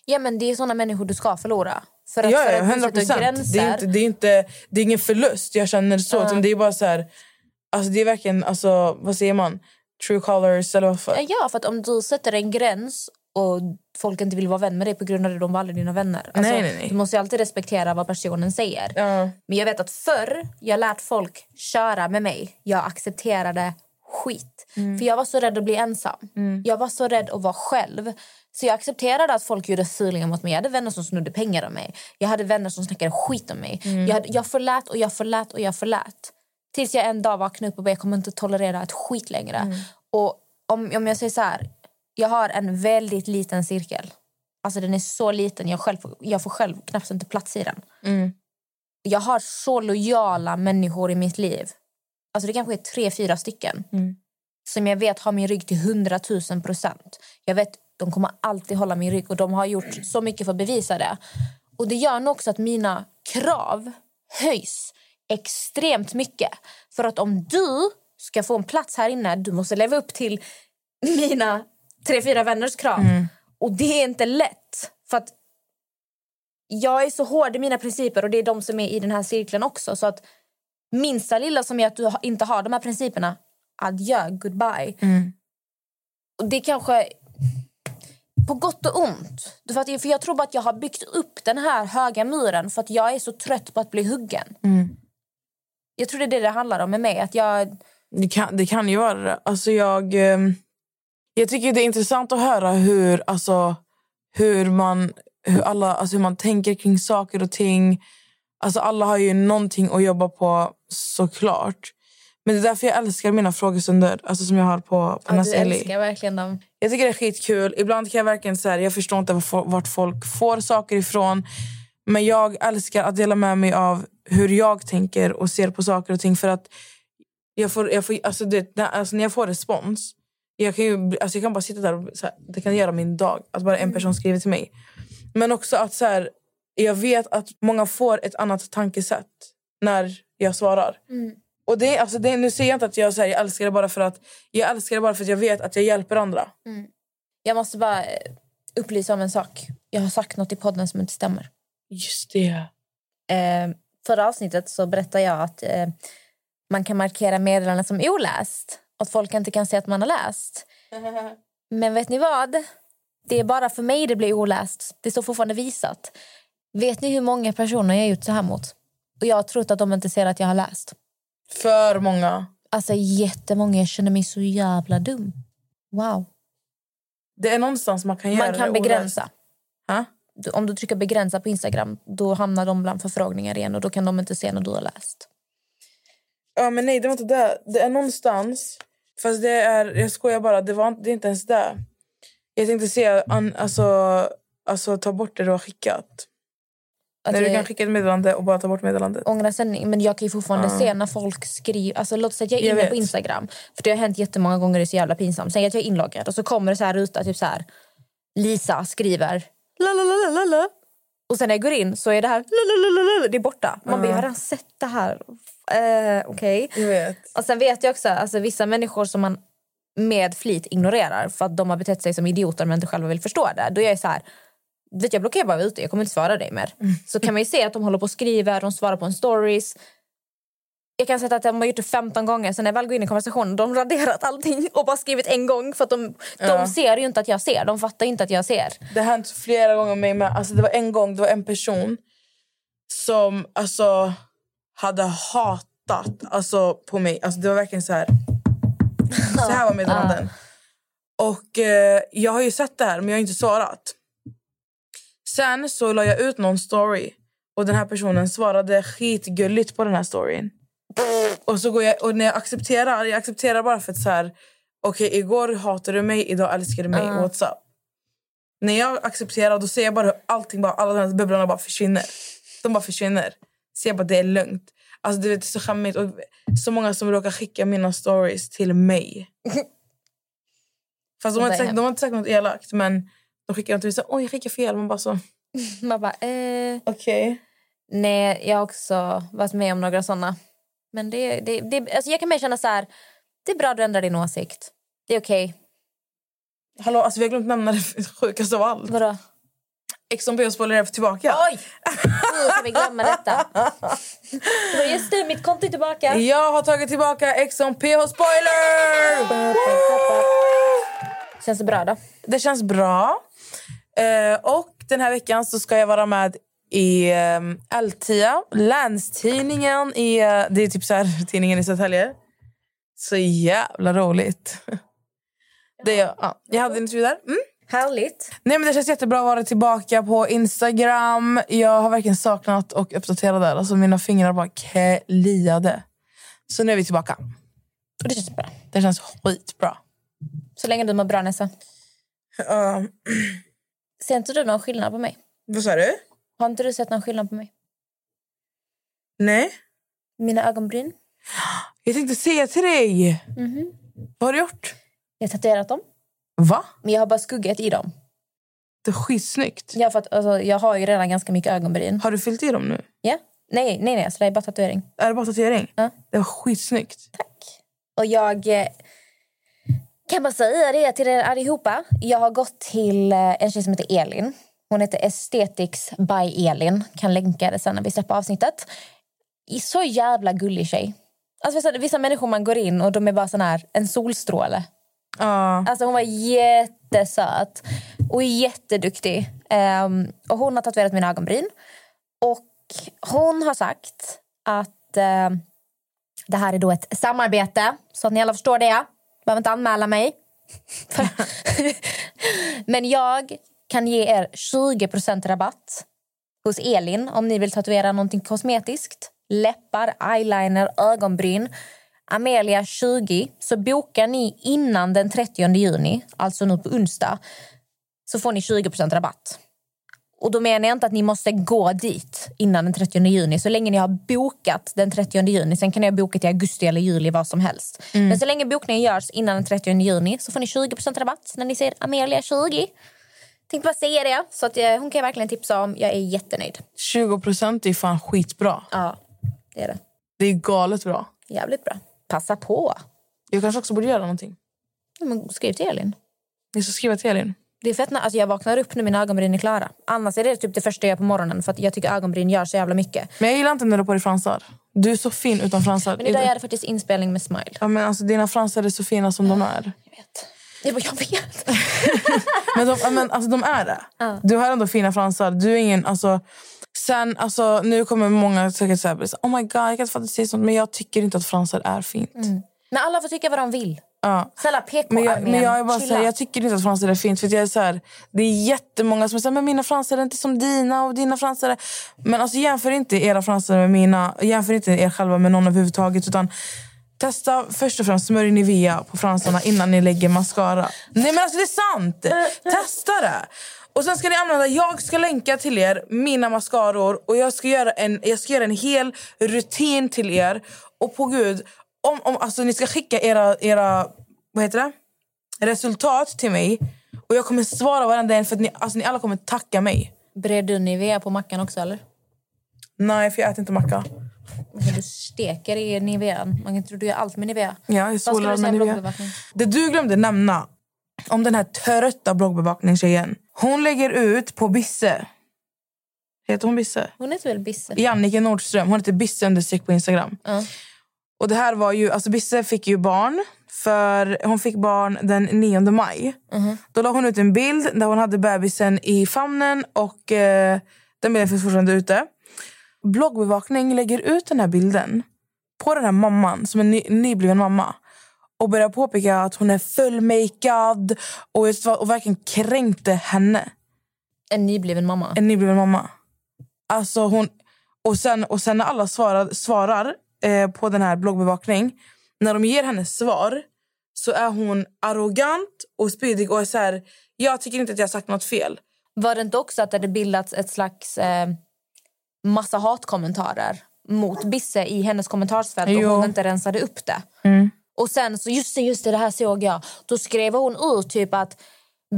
Speaker 3: Ja men det är såna människor du ska förlora. För att,
Speaker 2: Ja,
Speaker 3: för
Speaker 2: ja,
Speaker 3: att du
Speaker 2: 100
Speaker 3: sätter
Speaker 2: procent. Det, är inte, det, är inte, det är ingen förlust jag känner så. utan Det är bara så här, alltså, det är verkligen, alltså, vad säger man? True colors eller vad fan.
Speaker 3: Ja, för att om du sätter en gräns och folk inte vill vara vän med dig på grund av det, de var aldrig dina vänner. Alltså,
Speaker 2: Nej, nej, nej.
Speaker 3: Du måste ju alltid respektera vad personen säger.
Speaker 2: Ja.
Speaker 3: Men jag vet att förr jag lärt folk köra med mig. Jag accepterade skit.
Speaker 2: Mm.
Speaker 3: För jag var så rädd att bli ensam. Jag var så rädd att vara själv. Så jag accepterade att folk gjorde feelingar mot mig. Jag hade vänner som snodde pengar av mig. Jag hade vänner som snackade skit om mig.
Speaker 2: Mm.
Speaker 3: Jag, hade, jag förlät och jag förlät och jag förlät. Tills jag en dag vaknade upp och bara, jag kommer inte tolerera ett skit längre.
Speaker 2: Mm.
Speaker 3: Och om, om jag säger så här. Jag har en väldigt liten cirkel. Alltså den är så liten. Jag, själv, jag får själv knappt inte plats i den. Jag har så lojala människor i mitt liv. Alltså det kanske är tre, fyra stycken. Som jag vet har min rygg till hundratusen procent. Jag vet de kommer alltid hålla min rygg och de har gjort så mycket för att bevisa det. Och det gör nog också att mina krav höjs extremt mycket. För att om du ska få en plats här inne, du måste leva upp till mina tre, fyra vänners krav. Och det är inte lätt. För att jag är så hård i mina principer och det är de som är i den här cirkeln också. Så att minsta lilla som är att du inte har de här principerna, adjö, goodbye. Och det kanske på gott och ont. Fattar, för jag tror att jag har byggt upp den här höga muren för att jag är så trött på att bli huggen. Jag tror det är det det handlar om med mig. Att jag,
Speaker 2: Det kan, det kan ju vara det. Alltså jag, ehm, jag tycker det är intressant att höra hur, alltså, hur, man, hur, alla, alltså hur man tänker kring saker och ting. Alltså alla har ju någonting att jobba på såklart. Men det är därför jag älskar mina frågestunder alltså som jag har på, på
Speaker 3: Ja,
Speaker 2: Nas Ellie.
Speaker 3: älskar verkligen dem.
Speaker 2: Jag tycker det är skitkul. Ibland kan jag verkligen så här, jag förstår inte var- vart folk får saker ifrån. Men jag älskar att dela med mig av hur jag tänker och ser på saker och ting. För att jag får, jag får, alltså det, alltså när jag får respons, jag kan, ju, alltså jag kan bara sitta där och så här, det kan göra min dag. Att bara en person skriver till mig. Men också att så här, jag vet att många får ett annat tankesätt när jag svarar. Och det, alltså det, nu säger jag inte att jag, så här, jag älskar det bara för att jag älskar det bara för att jag vet att jag hjälper andra.
Speaker 3: Jag måste bara eh, upplysa om en sak. Jag har sagt något i podden som inte stämmer.
Speaker 2: Just det.
Speaker 3: Eh, förra avsnittet så berättade jag att eh, man kan markera meddelanden som oläst. Att folk inte kan se att man har läst. Men vet ni vad? Det är bara för mig det blir oläst. Det står fortfarande visat. Vet ni hur många personer jag gjort så här mot? Och jag har trott att de inte ser att jag har läst.
Speaker 2: För många.
Speaker 3: Alltså jättemånga. Jag känner mig så jävla dum. Wow.
Speaker 2: Det är någonstans man kan göra
Speaker 3: Man kan begränsa.
Speaker 2: Ha?
Speaker 3: Om du trycker begränsa på Instagram då hamnar de bland förfrågningar igen och då kan de inte se när du har läst.
Speaker 2: Ja, men nej, det var inte det. Det är någonstans. Fast det är... Jag skojar bara. Det, var, inte- det är inte ens det. Jag tänkte säga... An, alltså, alltså, ta bort det du har skickat.
Speaker 3: Att
Speaker 2: När du
Speaker 3: jag
Speaker 2: kan skicka ett meddelande och bara ta bort meddelandet.
Speaker 3: ångrar sändning, men jag kan ju fortfarande
Speaker 2: Ja.
Speaker 3: se när folk skriver... Alltså, låt säga att jag är
Speaker 2: Jag
Speaker 3: inne
Speaker 2: vet.
Speaker 3: på Instagram. För Det har hänt jättemånga gånger, det är så jävla pinsamt. Säg att jag är inloggad och så kommer det så här ruta, typ så här. Lisa skriver... La, la, la, la, la, la. Och sen när jag går in så är det här... La, la, la, la, la, det är borta. Man bara, jag har redan sett det här. Eh, Okej.
Speaker 2: Vet.
Speaker 3: Och sen vet jag också alltså vissa människor som man med flit ignorerar för att de har betett sig som idioter men inte själva vill förstå det. Då är jag så här, vet jag blockerar bara ut det, jag kommer inte svara dig mer. Så kan man ju se att de håller på och skriver, de svarar på en stories. Jag kan säga att de har gjort det 15 gånger, sen när jag väl går in i konversationen de har raderat allting och bara skrivit en gång för att de,
Speaker 2: Ja.
Speaker 3: de ser ju inte att jag ser, de fattar inte att jag ser.
Speaker 2: Det har hänt flera gånger med mig. Alltså, det var en gång det var en person som alltså, hade hatat alltså, på mig. Alltså, det var verkligen så här... Så här var meddelanden. Och eh, jag har ju sett det här, men jag har inte svarat. Sen så la jag ut någon story och den här personen svarade skitgulligt på den här storyn. Och så går jag och när jag accepterar, jag accepterar bara för att så här, okej igår hatade du mig, idag älskar du mig.
Speaker 3: Ja.
Speaker 2: What's up? När jag accepterar då ser jag bara hur allting bara, alla de här bubblorna bara försvinner. De bara försvinner. Ser jag bara det är lugnt. Alltså du vet det är så skämmigt och så många som råkar skicka mina stories till mig. Fast de har, inte sagt, de har inte sagt något elakt men de skickar inte så oj jag skickar fel. Man bara så
Speaker 3: Man bara, eh.
Speaker 2: okej.
Speaker 3: Nej, jag har också varit med om några såna. Men det, det, det, alltså jag kan mer känna så här, det är bra du ändrar din åsikt. Det är okej.
Speaker 2: Hallå alltså vi har glömt nämna det sjukaste av allt.
Speaker 3: Vadå?
Speaker 2: Ex on spoiler är tillbaka.
Speaker 3: Oj! Hur kan vi glömma detta? Det var just det, mitt konto är tillbaka.
Speaker 2: Jag har tagit tillbaka Ex on PH spoiler!
Speaker 3: Känns det bra då?
Speaker 2: Det känns bra. Eh, och den här veckan så ska jag vara med i eh, L10, Länstidningen. I, eh, det är typ så här, tidningen i Södertälje. Så jävla roligt. Det, är- ja, jag hade en intervju där. Mm.
Speaker 3: Härligt.
Speaker 2: Nej, men det känns jättebra att vara tillbaka på Instagram. Jag har verkligen saknat och uppdatera där. Alltså, mina fingrar bara kliade. Så nu är vi tillbaka.
Speaker 3: Och det känns bra.
Speaker 2: Det känns skitbra.
Speaker 3: Så länge du mår bra Nessa.
Speaker 2: Uh,
Speaker 3: Ser inte du någon skillnad på mig?
Speaker 2: vad sa du?
Speaker 3: Har inte du sett någon skillnad på mig?
Speaker 2: Nej.
Speaker 3: Mina ögonbryn?
Speaker 2: Jag tänkte säga till dig.
Speaker 3: Mhm.
Speaker 2: Vad har du gjort?
Speaker 3: Jag har tatuerat dem,
Speaker 2: Va?
Speaker 3: men jag har bara skuggat i dem.
Speaker 2: Det är skitsnyggt.
Speaker 3: Jag, för att, alltså, jag har ju redan ganska mycket ögonbryn.
Speaker 2: Har du fyllt i dem nu?
Speaker 3: Ja? Nej, nej, nej, så det är bara tatuering.
Speaker 2: Är det bara tatuering?
Speaker 3: Ja.
Speaker 2: Det var skitsnyggt.
Speaker 3: Tack. Och jag eh, kan bara säga det till er allihopa. Jag har gått till eh, en tjej som heter Elin. Hon heter Aesthetics by Elin. Kan länka det sen när vi släpper avsnittet. Så jävla gullig tjej. Alltså, vissa, vissa människor man går in och de är bara sån här, en solstråle.
Speaker 2: Ja.
Speaker 3: Alltså hon var jättesöt och jätteduktig. Um, och hon har tatuerat mina ögonbryn. Och hon har sagt att ehm, det här är då ett samarbete, så att ni alla förstår det. Behöver inte anmäla mig. Men jag kan ge er 20% rabatt hos Elin om ni vill tatuera någonting kosmetiskt. Läppar, eyeliner, ögonbryn. Amelia 20 så bokar ni innan den 30 juni, alltså nu på onsdag, så får ni 20% rabatt. Och då menar jag inte att ni måste gå dit innan den 30 juni. Så länge ni har bokat den 30 juni, sen kan ni ha bokat i augusti eller juli, vad som helst. Men så länge bokningen görs innan den 30 juni så får ni 20% rabatt när ni ser Amelia 20. Tänkte bara säga det, så att eh, hon kan jag verkligen tipsa om. Jag är jättenöjd.
Speaker 2: 20 procent är fan skitbra.
Speaker 3: Ja, det är det.
Speaker 2: Det är galet bra.
Speaker 3: Jävligt bra. Passa på.
Speaker 2: Jag kanske också borde göra någonting.
Speaker 3: Ja, Men skriv till Elin.
Speaker 2: Jag ska skriva till Elin.
Speaker 3: Det är fett när, alltså jag vaknar upp när mina ögonbryn är klara. Annars är det typ det första jag gör på morgonen för att jag tycker ögonbryn gör så jävla mycket.
Speaker 2: Men jag gillar inte när du har på dig fransar. Du är så fin utan fransar.
Speaker 3: Men idag är det faktiskt inspelning med smile.
Speaker 2: Ja, men alltså, dina fransar är så fina som de är.
Speaker 3: Jag vet. Jag, bara, jag vet.
Speaker 2: Men de, men, alltså, de är det. Du har ändå fina fransar. Du är ingen... Alltså, sen, alltså, nu kommer många säkert säga oh my god, jag kan inte säga sånt. Men jag tycker inte att fransar är fint.
Speaker 3: Men alla får tycka vad de vill.
Speaker 2: Ja.
Speaker 3: Snälla på
Speaker 2: Men jag, men jag, är bara
Speaker 3: Chilla.
Speaker 2: så här, jag tycker inte att fransar är fint. För jag är så här, det är jättemånga som säger men mina fransar är inte som dina. och dina fransar är... Men alltså, jämför inte era fransar med mina. Jämför inte er själva med någon överhuvudtaget. Utan testa först och främst smörj Nivea på fransarna innan ni lägger mascara. Nej men alltså det är sant! Testa det! Och sen ska ni använda, jag ska länka till er mina mascaror och jag ska göra en, jag ska göra en hel rutin till er. Och på gud, om, om, alltså, ni ska skicka era, era vad heter det? resultat till mig. Och jag kommer svara varenda en för att ni, alltså, ni alla kommer tacka mig.
Speaker 3: Bred du Nivea på mackan också eller?
Speaker 2: Nej, för jag äter inte macka.
Speaker 3: Du steker i Nivean. Man kan tro du gör allt med Nivea.
Speaker 2: Ja, jag solar med Nivea. Det du glömde nämna om den här trötta bloggbevakningstjejen. Hon lägger ut på Bisse. Heter hon Bisse?
Speaker 3: Hon heter väl Bisse?
Speaker 2: Jannike Nordström. Hon heter Bisse understreck på Instagram.
Speaker 3: Ja.
Speaker 2: Och det här var ju, alltså Bisse fick ju barn. För Hon fick barn den 9 maj. Då la hon ut en bild där hon hade bebisen i famnen. Och eh, Den bilden finns fortfarande ute. Bloggbevakning lägger ut den här bilden på den här mamman som är ny, nybliven mamma och börjar påpeka att hon är fullmakead och, och verkligen kränkte henne.
Speaker 3: En nybliven mamma.
Speaker 2: En nybliven mamma. Alltså hon, och, sen, och sen när alla svarar, svarar eh, på den här bloggbevakning när de ger henne svar så är hon arrogant och spydig och är så här, jag tycker inte att jag har sagt något fel.
Speaker 3: Var det inte också att det hade bildats ett slags eh, massa hatkommentarer mot Bisse i hennes kommentarsfält
Speaker 2: Jo.
Speaker 3: och hon inte rensade upp det? Och sen, så just det, just det, det här såg jag. Då skrev hon ut typ att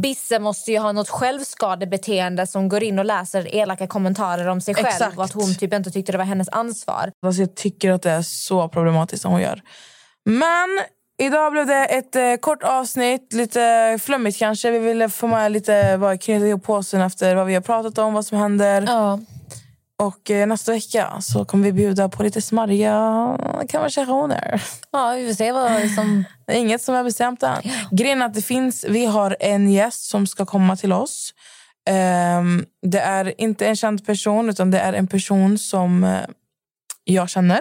Speaker 3: Bisse måste ju ha något självskadebeteende som går in och läser elaka kommentarer om sig själv
Speaker 2: Exakt.
Speaker 3: och att hon typ inte tyckte det var hennes ansvar.
Speaker 2: Alltså jag tycker att det är så problematiskt som hon gör. Men idag blev det ett eh, kort avsnitt, lite flummigt kanske. Vi ville få med lite, bara knyta ihop påsen efter vad vi har pratat om, vad som händer.
Speaker 3: Ja.
Speaker 2: Och eh, nästa vecka så kommer vi bjuda på lite smarriga konversationer.
Speaker 3: ja, vi får se vad som...
Speaker 2: Det är inget som är bestämt än. Grejen att det finns, vi har en gäst som ska komma till oss. Ehm, det är inte en känd person utan det är en person som eh, jag känner.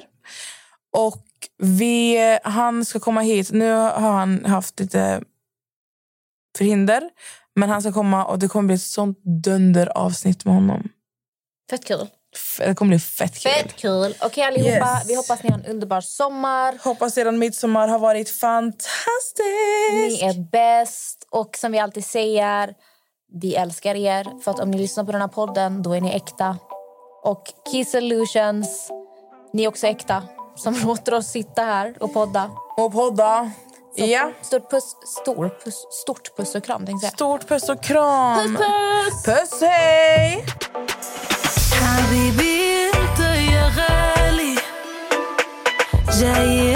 Speaker 2: Och vi, han ska komma hit. Nu har han haft lite förhinder. Men han ska komma och det kommer bli ett sånt dunderavsnitt med honom.
Speaker 3: Fett kul.
Speaker 2: Det kommer bli fett kul.
Speaker 3: Fett kul. Okej allihopa,
Speaker 2: Yes.
Speaker 3: vi hoppas ni har en underbar sommar.
Speaker 2: Hoppas eran midsommar har varit fantastisk.
Speaker 3: Ni är bäst. Och som vi alltid säger, vi älskar er. För att om ni lyssnar på den här podden, då är ni äkta. Och Key Solutions, ni är också äkta. Som låter oss sitta här och podda.
Speaker 2: Och podda.
Speaker 3: Så
Speaker 2: Ja.
Speaker 3: Stort puss, stor puss, stort puss och kram tänkte jag.
Speaker 2: Stort puss och kram.
Speaker 3: Puss!
Speaker 2: Puss hej!
Speaker 4: حبيبي انت يا غالي. جاي